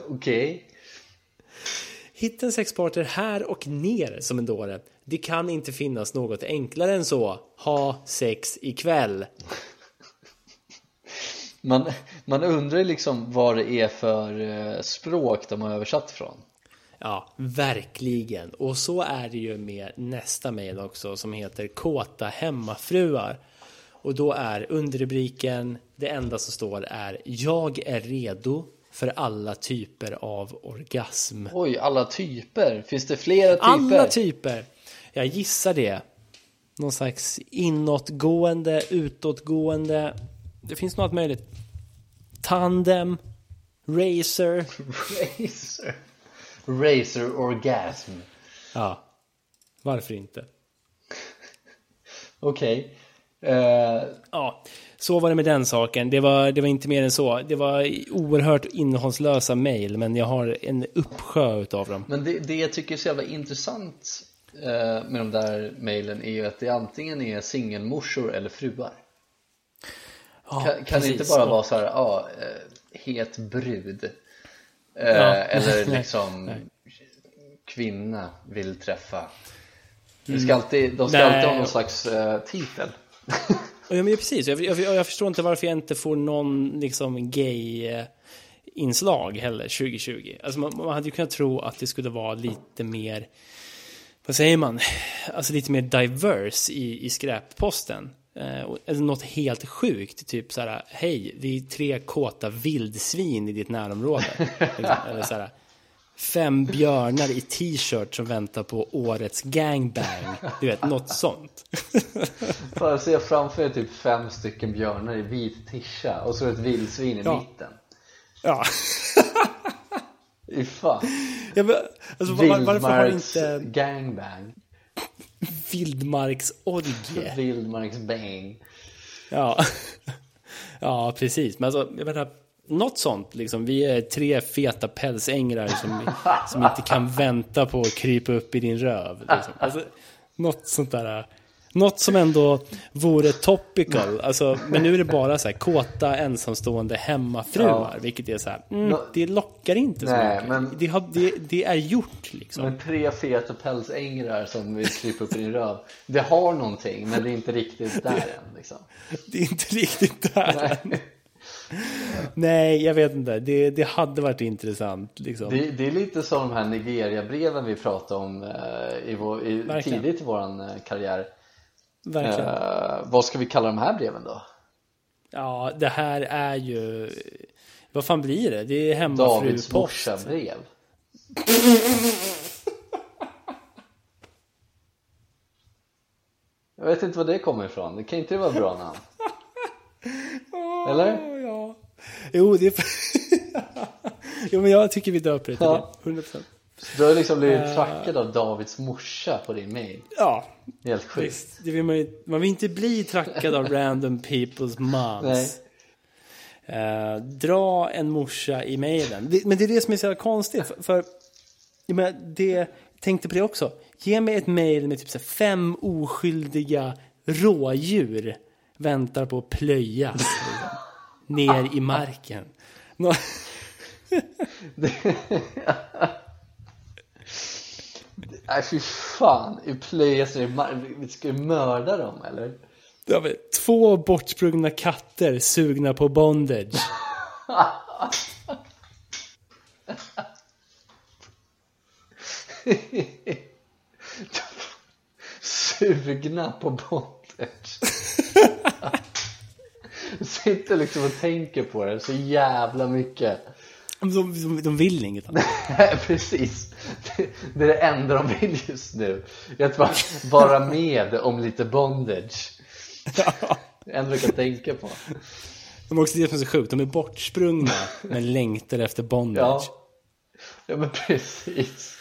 Okej. Hitta en sexpartner här och ner som en dåre. Det kan inte finnas något enklare än så. Ha sex ikväll. Man, man undrar liksom vad det är för eh, språk de har översatt från. Ja, verkligen. Och så är det ju med nästa mejl också som heter Kåta hemmafruar. Och då är underrubriken, det enda som står är Jag är redo för alla typer av orgasm. Oj, alla typer. Finns det flera typer? Alla typer! Jag gissar det. Någon slags inåtgående, utåtgående. Det finns något möjligt. Tandem, racer. Racer. Racer orgasm. Ja, varför inte? Okej. Eh, Ja, så var det med den saken. Det var, det var inte mer än så. Det var oerhört innehållslösa mejl, men jag har en uppsjö utav dem. men det, det jag tycker är så jävla intressant eh, med de där mejlen är ju att det antingen är singelmorsor eller fruar. Ja, kan kan det inte bara vara så här, ja, eh, het brud. Eh, Ja. Eller liksom nej. kvinna vill träffa. Ska alltid, de ska Nej. alltid ha någon slags titel. Ja, men precis. Jag, jag, jag förstår inte varför jag inte får någon liksom gay eh, heller 2020. Alltså man, man hade ju kunnat tro att det skulle vara lite mer, vad säger man, alltså lite mer diverse i, i skräpposten. Eh, eller något helt sjukt, typ så här, hej, det är tre kåta vildsvin i ditt närområde. Liksom. eller så här, fem björnar i t-shirt som väntar på årets gangbang. Du vet, något sånt. Bara se framför dig typ fem stycken björnar i vit tischa och så ett vildsvin i Ja. mitten. Ja. Fy fan. ja men, alltså, var, varför har Vildmarks inte gangbang. vildmarksorgie? Vildmarks bang. Ja. ja, precis. Men alltså, jag menar, något sånt liksom. Vi är tre feta pälsängrar som, som inte kan vänta på att krypa upp i din röv. Liksom. Alltså, något sånt där. Något som ändå vore topical. Alltså, men nu är det bara så här kåta ensamstående hemmafruar. Ja. Vilket är så här, mm, det lockar inte så Nej, mycket. men- Det, har, det, det är gjort liksom. Men tre feta pälsängrar som vill krypa upp i din röv. Det har någonting men det är inte riktigt där än liksom. Det är inte riktigt där. Nej. Nej, jag vet inte. Det, det hade varit intressant. Liksom. Det, det är lite som de här Nigeria-breven vi pratade om eh, i vår, i, tidigt i vår eh, karriär. Verkligen. Eh, vad ska vi kalla de här breven då? Ja, det här är ju... Vad fan blir det? Det är Davids hemmafrupost. morsa-brev. Jag vet inte var det kommer ifrån. Det kan inte vara bra namn. Eller? Jo, det är... jo, men jag tycker vi döper det till Ja. det. 100%. Du har liksom blivit Eh. trackad av Davids morsa på din mail. Ja, Helt sjukt. visst. Det vill man, ju, man vill inte bli trackad av random people's moms. Nej. Eh, dra en morsa i mejlen. Det- Men det är det som är så jävla konstigt. För, för jag menar, det, tänkte på det också. Ge mig ett mejl med typ så här fem oskyldiga rådjur väntar på att plöjas. Ner i marken. Nå- Nej fy fan, i plöjas i mar- vi ska ju mörda dem eller? Två bortsprungna katter sugna på bondage. Sugna på bondage. Sitter liksom och tänker på det så jävla mycket. De, de, de vill inget annat. Precis. Det, det är det enda de vill just nu. Att bara vara med om lite bondage. Det enda du kan tänka på. De är också det som är så sjukt. De är bortsprungna men längtar efter bondage. Ja, ja men precis.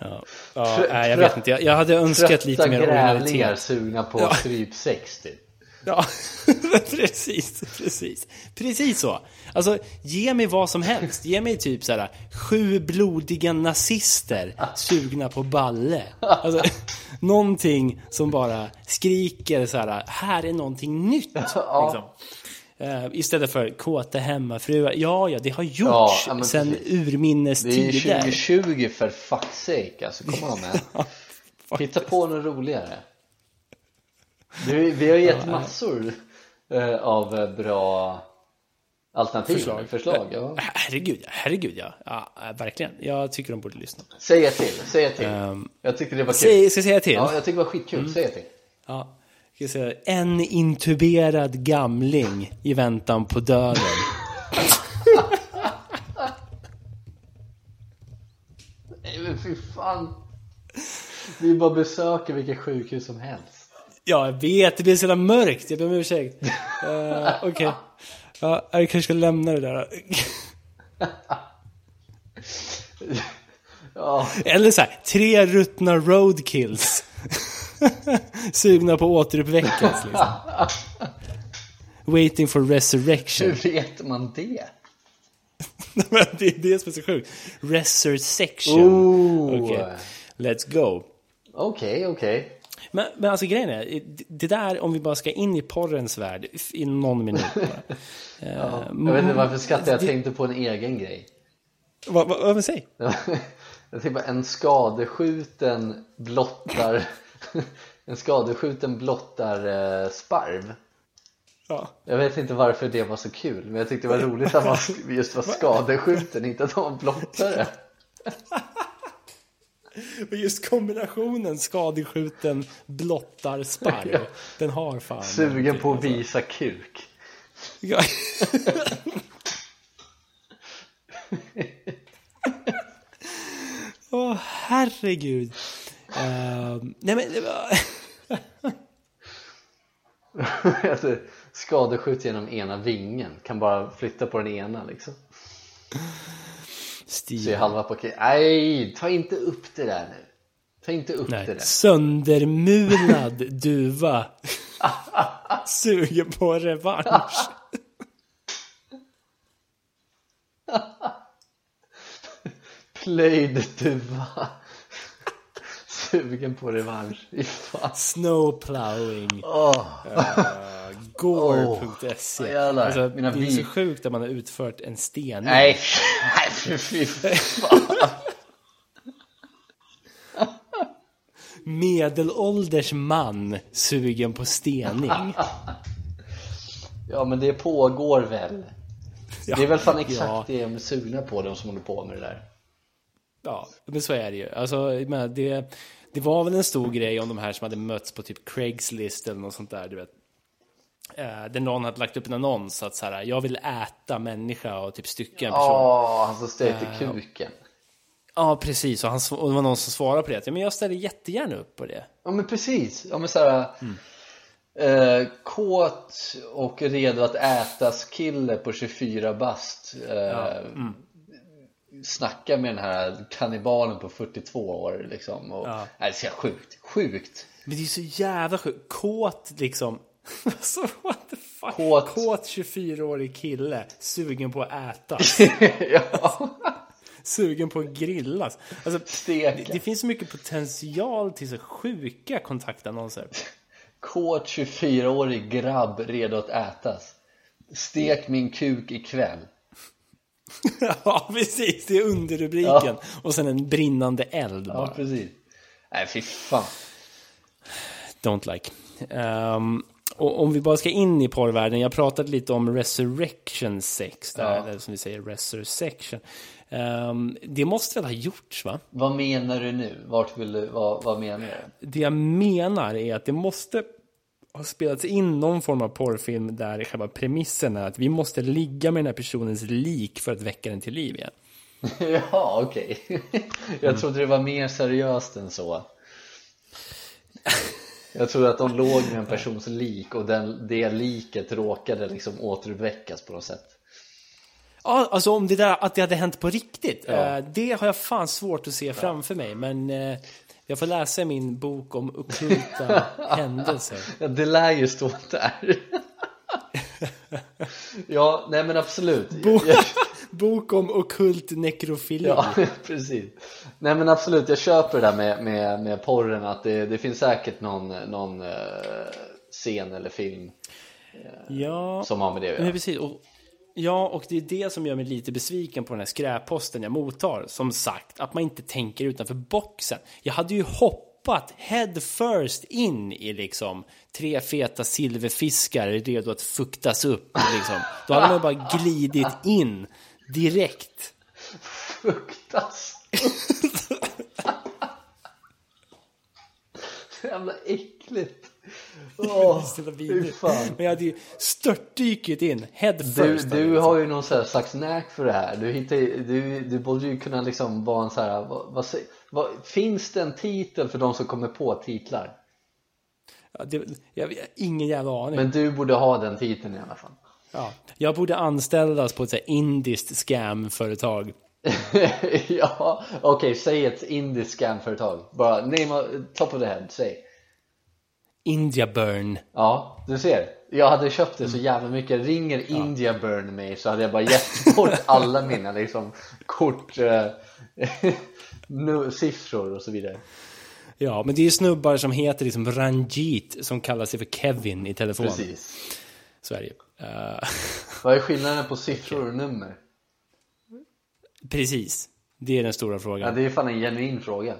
Ja, ja Trött- nej, jag vet inte. Jag, jag hade önskat lite Trötta mer grävlingar originalitet. sugna på Ja. strypsex typ. Ja, precis, precis. Precis så. Alltså, ge mig vad som helst. Ge mig typ så här sju blodiga nazister sugna på balle. Alltså, någonting som bara skriker så här, här är någonting nytt. Liksom. Eh, istället för kåta hemmafruar. Ja, ja, det har gjorts Ja, sedan urminnes Det är ju tider. 2020 för fuck's sake alltså, kom on man. Hitta på något roligare. Du, vi har gett massor eh, av eh, bra alternativ, Förslag. förslag ja. Herregud, herregud ja. ja. Verkligen. Jag tycker de borde lyssna. Säg ett till, säg ett till. Ehm, jag tyckte det var kul. Säg, ska jag säga till? Ja, jag tycker det var skitkul, säg ett till. Ja, ska jag säga, en intuberad gamling i väntan på döden. Nej men fy fan. Vi bara besöker vilka sjukhus som helst. Ja, jag vet, det blir så jävla mörkt. Jag ber om ursäkt. Uh, Okej. Ja, jag kanske ska lämna det där. Ja, Eller så här, tre ruttna roadkills. Sugna på återuppväckas liksom. Waiting for hur resurrection. vet man det? Det är det som är så sjukt. Resursection. Oh. Okej, let's go. Okej, okej. Men, men alltså grejen är, det där om vi bara ska in i porrens värld i någon minut bara. Ja. Jag vet inte varför skrattar jag, tänkte på en egen grej. Vad, vad, vad säga? Jag tänkte bara en skadeskjuten blottar En skadeskjuten blottar eh, sparv Ja. Jag vet inte varför det var så kul men jag tyckte det var roligt att man just var skadeskjuten, inte att man blottare Och just kombinationen skadeskjuten blottar sparv. Den har fan. Sugen på att alltså. visa kuk. Ja. Åh, herregud. Uh, nej men det var... alltså, skadeskjut genom ena vingen. Kan bara flytta på den ena liksom. Stil. Så är halva paket. Nej, ta inte upp det där nu. Ta inte upp Nej, det där. söndermulad duva. Suger på revansch. Plöjd duva. Sugen på revansch. Snowplowing. Åh. Gore.se. Åh, jävlar. alltså, Mina det är så sjukt att man har utfört en stening. Nej, nej fy, fan. Medelålders man sugen på stening. Ja men det pågår väl. Det är väl fan exakt Ja. det de är sugna på, de som håller på med det där. Ja, men så är det ju. Alltså, det, det var väl en stor grej om de här som hade mötts på typ Craigslist eller något sånt där, du vet. Eh, där någon hade lagt upp en annons att så här, jag vill äta människa och typ stycka en person. Ja, han som stekte kuken. Ja, precis. Och, han, och det var någon som svarade på det. Ja, men jag ställer jättegärna upp på det. Ja men precis, ja men såhär eh, Kåt och redo att ätas kille på 24 bast eh, Snacka med den här kannibalen på 42 år liksom och, Ja. Nej, det är sjukt, sjukt Men det är så jävla sjukt. Kåt liksom. Alltså, what the fuck? Kåt. Kåt 24-årig kille. Sugen på att äta. Ja, sugen på att grillas. Alltså, det, det finns så mycket potential till så sjuka kontaktannonser. Kåt 24-årig grabb redo att ätas Stek min kuk ikväll ja, precis. Det är underrubriken. Ja. Och sen en brinnande eld Ja bara. precis Nej fy fan Don't like. Ehm, och om vi bara ska in i porrvärlden. Jag pratade lite om Resurrection sex. Där, Ja. Eller som vi säger, Resursection. Um, det måste väl ha gjorts va? Vad menar du nu? Vart vill du, vad, vad menar du? Det jag menar är att det måste ha spelats in någon form av porrfilm där själva premissen är att vi måste ligga med den här personens lik för att väcka den till liv igen. Ja, okej. Jag trodde det var mer seriöst än så. Jag trodde att de låg med en persons lik och den, det liket råkade liksom återuppväckas på något sätt. Ja, alltså om det där att det hade hänt på riktigt. Ja. eh, det har jag fan svårt att se framför mig. Men eh, jag får läsa i min bok om ockulta händelser. Ja, det lär ju stå där. Ja, nej men absolut. Bo- Bok om ockult nekrofili. Ja, precis. Nej men absolut, jag köper det där med, med, med porren att det, det finns säkert någon, någon eh, scen eller film ja. som har med det att Men göra. precis. Och, ja, och det är det som gör mig lite besviken på den här skräpposten jag mottar. Som sagt, att man inte tänker utanför boxen. Jag hade ju hoppat head first in i liksom tre feta silverfiskar redo att fuktas upp. Liksom. Då hade man bara glidit in direkt. Fuktas. Så jävla äckligt. Åh, fan. Men jag hade ju störtdykit in head Du, first. hade du jag har ju någon sån här slags knack för det här. Du, hittar, du, du borde ju kunna liksom vara en så här, vad, vad, vad, finns det en titel för de som kommer på titlar? Ja, det, jag, jag, ingen jävla aning. Men du borde ha den titeln i alla fall. Ja, jag borde anställas på ett så här indiskt scamföretag. ja, okej, säg ett indiskt scamföretag. Bara name top of the head, säg. India Burn. Ja, du ser. Jag hade köpt det så jävla mycket. Ringer India Burn mig så hade jag bara gett bort alla mina liksom kort, eh, nu, siffror och så vidare. Ja, men det är ju snubbar som heter liksom Ranjit som kallar sig för Kevin i telefon. Precis. Ju. Eh, Vad är skillnaden på siffror och nummer? precis. Det är den stora Ja, frågan. det är fan en genuin fråga.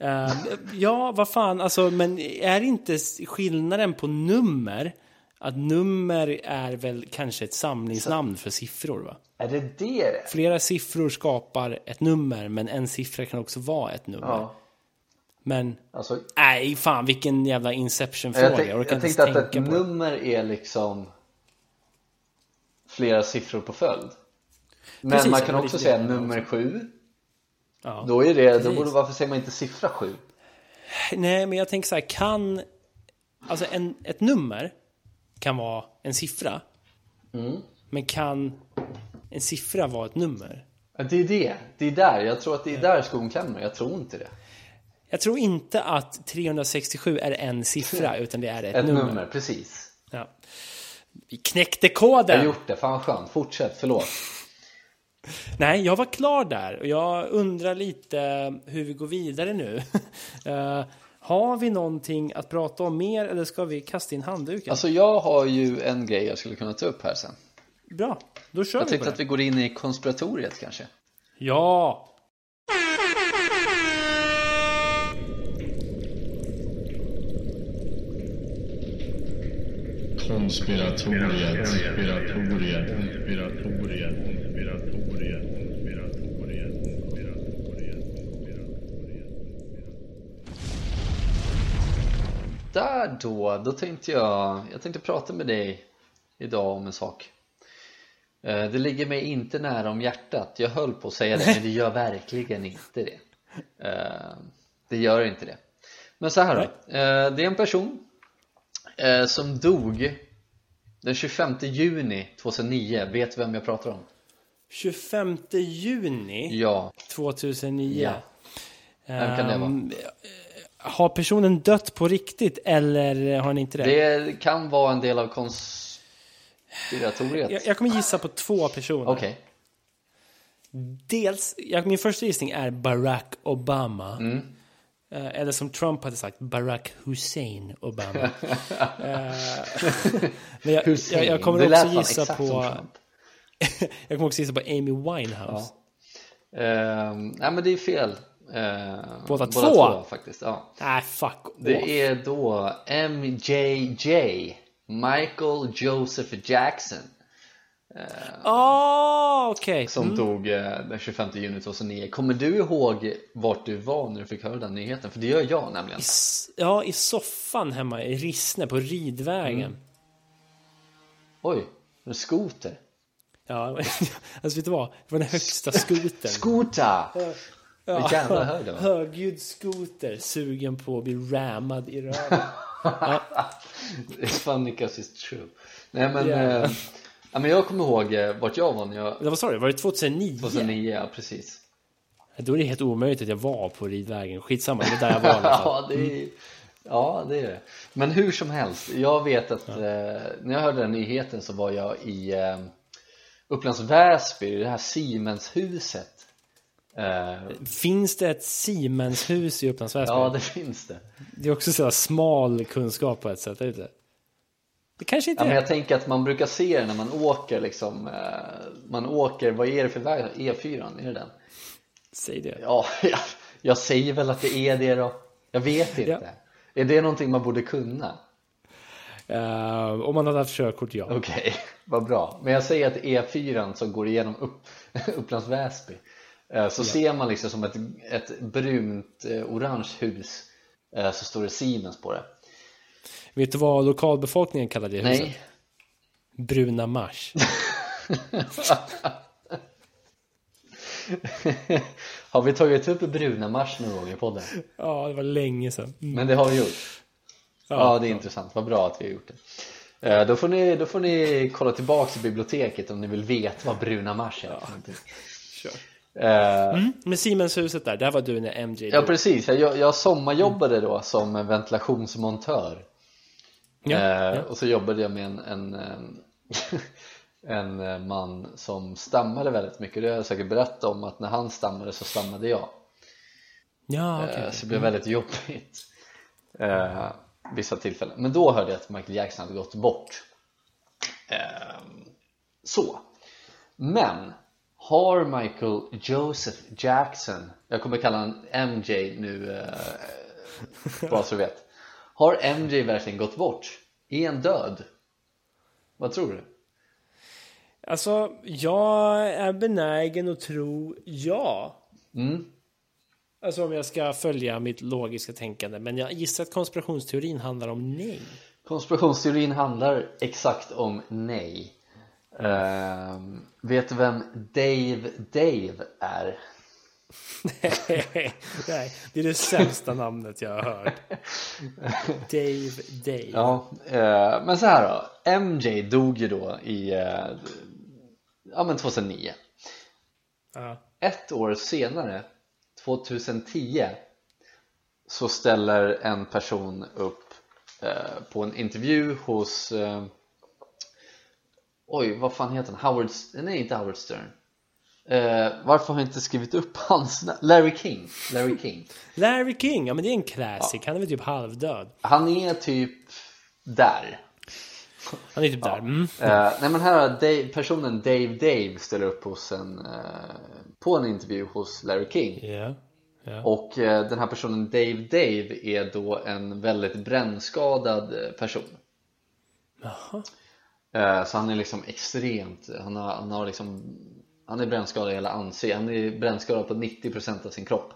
Eh, ja, vad fan, alltså, men är inte skillnaden på nummer att nummer är väl kanske ett samlingsnamn för siffror va? Är det det? Flera siffror skapar ett nummer, men en siffra kan också vara ett nummer. Ja. Men, Alltså, nej fan vilken jävla Inception-fråga. jag, tänk, Jag, jag tänkte att ett på nummer är liksom flera siffror på följd. Men Precis, man kan också säga nummer sju. Ja. Då är det, då borde, varför säger man inte siffra sju? Nej, men jag tänker så här, kan... Alltså en, ett nummer kan vara en siffra. Mm. Men kan en siffra vara ett nummer? Det är det, det är där, jag tror att det är där skon klämmer, jag tror inte det. Jag tror inte att 367 är en siffra, utan det är ett, Ett nummer. nummer, precis. Ja. Vi knäckte Jag koden! har gjort det, fan skönt, fortsätt, förlåt. Nej, jag var klar där och jag undrar lite hur vi går vidare nu. Eh, har vi någonting att prata om mer eller ska vi kasta in handduken? Alltså jag har ju en grej jag skulle kunna ta upp här sen. Bra, då kör Jag vi på tänkte att vi går in i konspiratoriet kanske. Ja! Konspiratoriet, konspiratoriet, konspiratoriet, konspiratoriet, konspiratoriet. Där då, då tänkte jag, jag tänkte prata med dig idag om en sak. Eh, Det ligger mig inte nära om hjärtat, jag höll på att säga det men det gör verkligen inte det. Eh, Det gör inte det. Men så här då, eh, det är en person som dog den 25 juni 2009, vet du vem jag pratar om? 25 juni Ja, 2009. Ja. Vem kan det vara? Har personen dött på riktigt eller har han inte det? det kan vara en del av konspiratoriet. Jag, jag kommer gissa på två personer. Okej, Dels, jag, min första gissning är Barack Obama. Mm. Eh, eller som Trump hade sagt, Barack Hussein Obama. Eh, Men jag, jag, jag kommer också gissa på... Jag kommer också gissa på Amy Winehouse. Ehm, nej men det är fel. Ehm, Båda två? faktiskt. Ja. Nej, fuck off. Det är då MJJ, Michael Joseph Jackson, Ah, okej. som dog eh, den 25 juni 2009. Kommer du ihåg vart du var när du fick höra den nyheten? För det gör jag nämligen. S- Ja, i soffan hemma i Rissne på Ridvägen. Mm. Oj, en skoter. Ja, alltså vet du vad? Det var den högsta skotern. Skota! Ja, jävla höjd det var. Högljudd skoter, sugen på att bli rammad i röven. It's funny because it's true. Nej men, Ja. eh, ja, men jag kommer ihåg eh, vart jag var när jag, Det var sa du? Var det 2009? 2009, ja precis. Då är det helt omöjligt att jag var på Ridvägen. Skitsamma, det var där jag var fall. Ja, det är, ja, det är det. Men hur som helst, jag vet att eh, när jag hörde den nyheten så var jag i eh, Upplands Väsby, det här Siemenshuset. Eh, Finns det ett Siemens-hus i Upplands Väsby? ja, det finns det. Det är också så här smal kunskap på ett sätt, är det inte? Det kanske inte Ja, men är. jag tänker att man brukar se det när man åker liksom, eh, man åker, vad är det för väg? E4, är det den? Säg det. Ja, jag, jag säger väl att det är det då. Jag vet inte. Ja. Är det någonting man borde kunna? Uh, om man hade haft körkort, ja. Okej, vad bra. Men jag säger att E4 som går igenom upp, Upplands Väsby så ser man liksom som ett, ett brunt eh, orange hus eh, så står det Siemens på det. Vet du vad lokalbefolkningen kallar det huset? Nej, Bruna Mars. har vi tagit upp bruna mars någon gång i podden? Ja, det var länge sedan. Mm. Men det har vi gjort. Ja, det är intressant. Vad bra att vi har gjort det. Eh, Då får ni, då får ni kolla tillbaks i biblioteket om ni vill veta vad bruna mars är. för någonting. Eh, Mm. Men Siemenshuset där, där var du när MJ Ja precis, jag, jag sommarjobbade då som ventilationsmontör. Ja, eh, ja. Och så jobbade jag med en, en, en eh, man som stammade väldigt mycket. Det har jag säkert berättat om att när han stammade så stammade jag. Ja, okej. Eh, Så det blev väldigt jobbigt eh, Vissa tillfällen. Men då hörde jag att Michael Jackson hade gått bort. Eh, Så. Men Har Michael Joseph Jackson Jag kommer kalla honom MJ nu eh, Bara så du vet Har MJ verkligen gått bort? Är han död? Vad tror du? Alltså, jag är benägen att tro ja. Mm. Alltså om jag ska följa mitt logiska tänkande. Men jag gissar att konspirationsteorin handlar om nej. Konspirationsteorin handlar exakt om nej. Ehm, vet du vem Dave Dave är? nej, det är det sämsta namnet jag har hört. Dave Dave. Ja, eh, men så här då. MJ dog ju då i eh, ja, men 2009. Ja. Ett år senare, 2010, så ställer en person upp eh, på en intervju hos Oj, vad fan heter han? Howard... Nej, inte Howard Stern eh, Varför har jag inte skrivit upp hans? Larry King Larry King Larry King, ja men det är en classic. Han är väl typ halvdöd. Han är typ där Han är typ där. Mm. Eh, nej men här har Dave, personen Dave Dave ställer upp hos en, eh, på en intervju hos Larry King Ja. ja. och eh, den här personen Dave Dave är då en väldigt brännskadad eh, person Jaha. Eh, så han är liksom extremt, han har, han har liksom han är brännskadad i hela ansiktet, han är brännskadad på 90% av sin kropp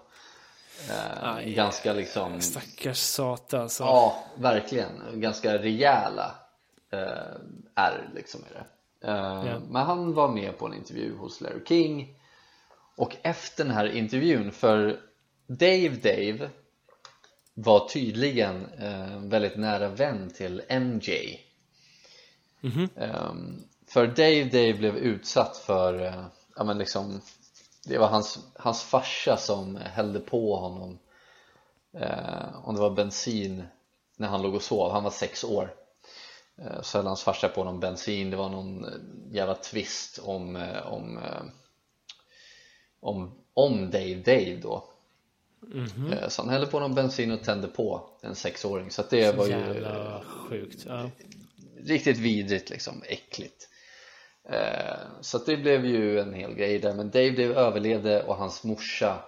Eh, Aj, ganska liksom Stackars sata alltså. Ja, verkligen. Ganska rejäla eh, är liksom är det. Eh, Ja. Men han var med på en intervju hos Larry King och efter den här intervjun, för Dave Dave var tydligen eh, väldigt nära vän till MJ Mhm. Ehm, För Dave Dave blev utsatt för, eh, ja men liksom Det var hans, hans farsa som hällde på honom eh, Om det var bensin när han låg och sov, han var sex år eh, Så hällde hans farsa på honom bensin, det var någon eh, jävla twist om eh, om, om, om Dave Dave då Eh, Så han hällde på honom bensin och tände på en sexåring så att det var ju sjukt. Ja riktigt vidrigt liksom, äckligt. Eh, Så att det blev ju en hel grej där. Men Dave Dave överlevde och hans morsa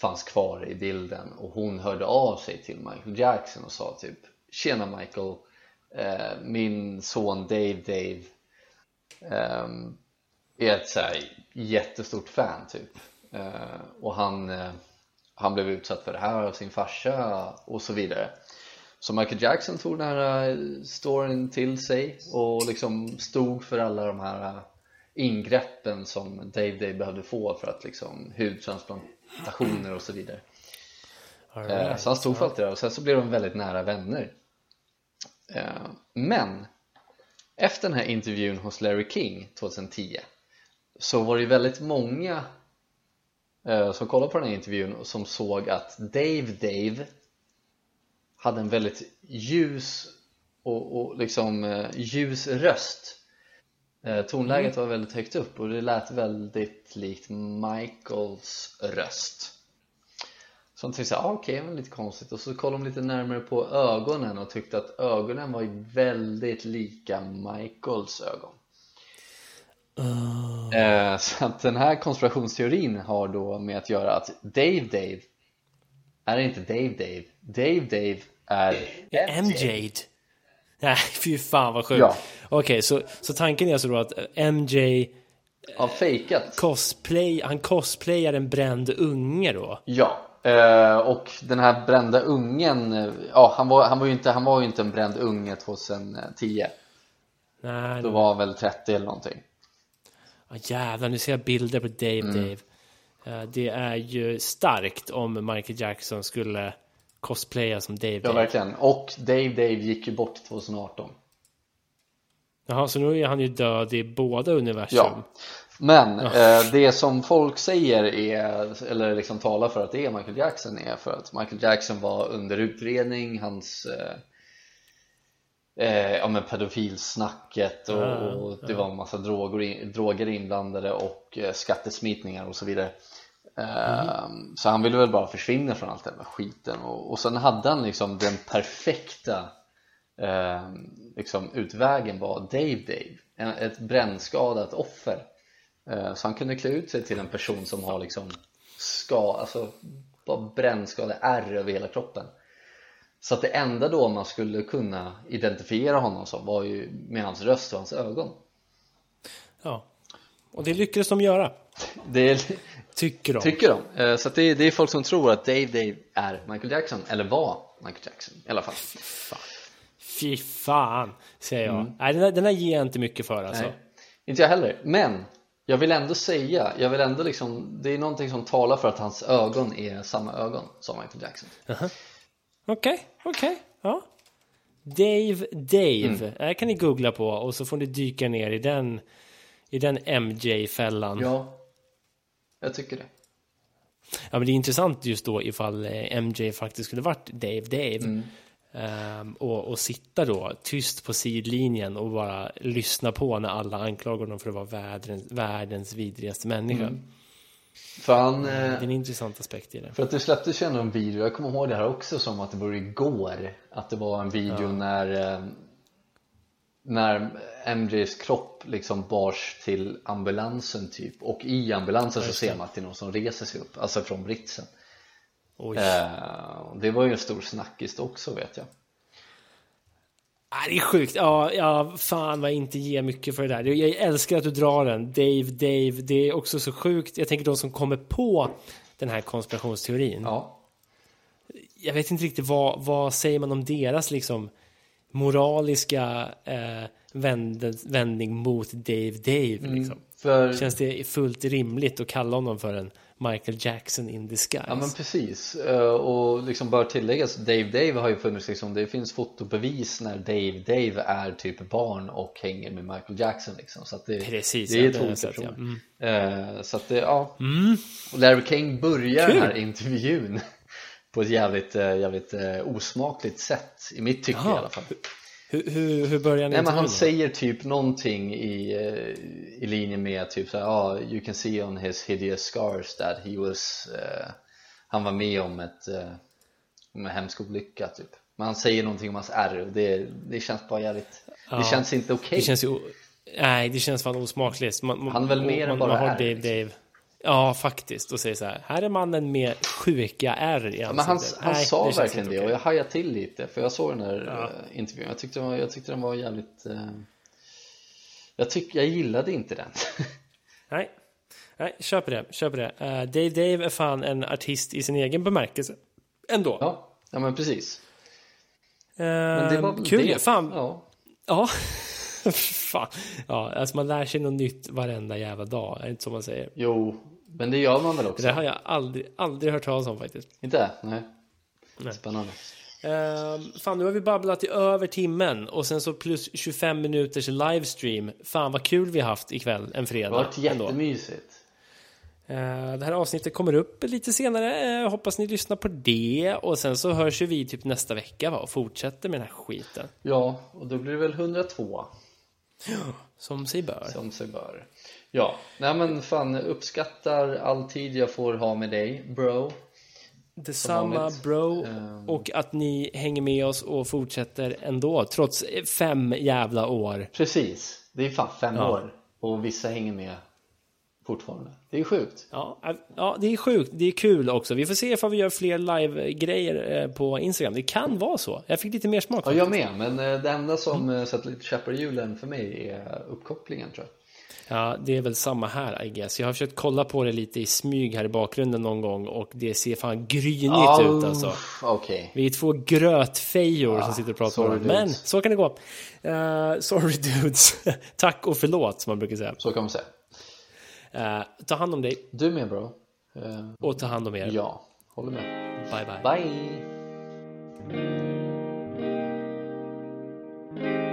fanns kvar i bilden. Och hon hörde av sig till Michael Jackson och sa typ Tjena Michael, eh, min son Dave Dave ehm, är ett så här jättestort fan typ. Eh, och han, eh, han blev utsatt för det här av sin farsa och så vidare så Michael Jackson tog den här eh, storyn till sig och liksom stod för alla de här eh, ingreppen som Dave Dave behövde få för att liksom hudtransplantationer och så vidare. Eh, right. Så han stod för allt det där. Och sen så blev de väldigt nära vänner. Men efter den här intervjun hos Larry King 2010 så var det väldigt många som kollade på den här intervjun och som såg att Dave Dave hade en väldigt ljus och, och liksom eh, ljus röst. Eh, Tonläget var väldigt högt upp och det lät väldigt likt Michaels röst. Så han tyckte såhär, ah, okej, det var lite konstigt. Och så kollade de lite närmare på ögonen och tyckte att ögonen var väldigt lika Michaels ögon. Eh, Så att den här konspirationsteorin har då med att göra att Dave Dave är inte Dave Dave? Dave Dave är MJ. Nej, fy fan vad sjukt. Ja. Okej, så, så tanken är alltså då att eh, MJ har fejkat cosplay, han cosplayar en bränd unge då? Ja, eh, och den här brända ungen, eh, ja han var, han var ju inte, han var ju inte en bränd unge 2010 Nej, Då var han väl 30 eller någonting Ah, jävlar, nu ser jag bilder på Dave Mm. Dave. Eh, det är ju starkt om Michael Jackson skulle cosplaya som Dave Ja Dave. verkligen, och Dave Dave gick ju bort 2018 Jaha, så nu är han ju död i båda universum. Ja, men eh, det som folk säger är, eller liksom talar för att det är Michael Jackson är för att Michael Jackson var under utredning, hans eh, eh, ja men pedofilsnacket och, och det var en massa droger, droger inblandade och eh, skattesmitningar och så vidare eh, Så han ville väl bara försvinna från allt det där skiten. Och, och sen hade han liksom den perfekta eh, liksom utvägen var Dave Dave, en, ett brännskadat offer. Eh, så han kunde klä ut sig till en person som har liksom ska, alltså bara brännskadade ärr över hela kroppen. Så att det enda då man skulle kunna identifiera honom som var ju med hans röst och hans ögon. Ja. Och det lyckades de göra. Det Tycker de. tycker de. Eh, Så det, det är folk som tror att Dave Dave är Michael Jackson, eller var Michael Jackson i alla fall. Fy fan, säger jag. Nej, den, här, den här ger jag inte mycket för alltså. Mm. Nej, inte jag heller. Men jag vill ändå säga, jag vill ändå liksom, det är någonting som talar för att hans ögon är samma ögon som Michael Jackson. Okej, okej. Ja. Dave, Dave. Mm. Det här kan ni googla på och så får ni dyka ner i den, i den MJ-fällan. Ja. Ja, jag tycker det. men det är intressant just då ifall eh, MJ faktiskt skulle varit Dave, Dave. Mm. Ehm, och, och sitta då tyst på sidlinjen och bara lyssna på när alla anklagar honom för att vara världens, världens vidrigaste människa. Mm. För han, Det är eh, en intressant aspekt i det. för att det släpptes ju ändå en video, jag kommer ihåg det här också som att det var igår Att det var en video när eh, När MJs kropp liksom bars till ambulansen typ Och i ambulansen så ser man att det är någon som reser sig upp, alltså från britsen eh, Det var ju en stor snackis också vet jag Ah, det är sjukt. Ja, ja, fan vad jag inte ger mycket för det där. Jag älskar att du drar den. Dave, Dave. Det är också så sjukt. Jag tänker de som kommer på den här konspirationsteorin. Ja, Jag vet inte riktigt vad, vad säger man om deras liksom moraliska eh, vänd, vändning mot Dave, Dave. Liksom. för Känns det fullt rimligt att kalla honom för en Michael Jackson in disguise? Ja men precis, Eh, och liksom bör tilläggas Dave Dave har ju funnits liksom, det finns fotobevis när Dave Dave är typ barn och hänger med Michael Jackson liksom så att det, Precis, det ja, är jag två sett, ja. personer Eh, Så att det, ja Och Larry King börjar Kul. den här intervjun på ett jävligt, eh, jävligt eh, osmakligt sätt i mitt tycke Jaha. i alla fall Hur, hur, hur börjar ni Nej men han säger typ någonting i, eh, i linje med typ såhär, ah, you can see on his hideous scars that he was eh, Han var med om ett, eh, om en hemsk olycka typ Men han säger någonting om hans ärr och det, det känns bara jävligt Ja. Det känns inte okej Det känns ju... Nej, det känns fan osmakligt. Man, man, Han är väl mer än man, bara man har är, Dave, Dave. Ja, faktiskt. Och säger så här. Här är mannen med sjuka ärr i Ja, men han, ansiktet. han Nej, sa känns verkligen det och jag hajade till lite för jag såg den där Ja. eh, intervjun jag tyckte, den var- jag tyckte den var jävligt eh, jag, tyck, jag gillade inte den Nej. Nej, köper det. Köper det. Eh, Dave Dave är fan en artist i sin egen bemärkelse. Ändå. Ja, ja men precis men det var väl kul. det. Fan. Ja. Ja. fan. Ja, alltså man lär sig något nytt varenda jävla dag. Är det inte så man säger? Jo, men det gör man väl Det också? där har jag aldrig, aldrig hört talas om faktiskt. Inte? Nej. Nej. Spännande. Ehm, fan, nu har vi babblat i över timmen och sen så plus 25 minuters livestream. Fan vad kul vi haft ikväll, en fredag. Det har varit jättemysigt. Ehm, det här avsnittet kommer upp lite senare. Ehm, hoppas ni lyssnar på det. Och sen så hörs ju vi typ nästa vecka va? och fortsätter med den här skiten. Ja, och då blir det väl 102 Som sig bör. som sig bör. Ja, nej men fan uppskattar all tid jag får ha med dig, bro. Detsamma bro. Ehm. Och att ni hänger med oss och fortsätter ändå. Trots fem jävla år. Precis, det är fan fem Ja. år och vissa hänger med fortfarande. Det är sjukt. Ja, äh, ja, det är sjukt. Det är kul också. Vi får se ifall vi gör fler live-grejer eh, på Instagram. Det kan vara så. Jag fick lite mer smak. Ja, jag med, men eh, det enda som mm. sätter lite käppar i hjulen för mig är uppkopplingen tror jag. Ja, det är väl samma här, I guess. Jag har försökt kolla på det lite i smyg här i bakgrunden någon gång och det ser fan grynigt Oh, ut alltså. Okej. Vi är två grötfejor som sitter och pratar om det. Men så kan det gå. Eh, sorry dudes. Tack och förlåt, som man brukar säga. Så kan man säga. Eh, ta hand om dig Du med bro. Eh, och ta hand om er. ja, håller med. Bye, bye. Bye!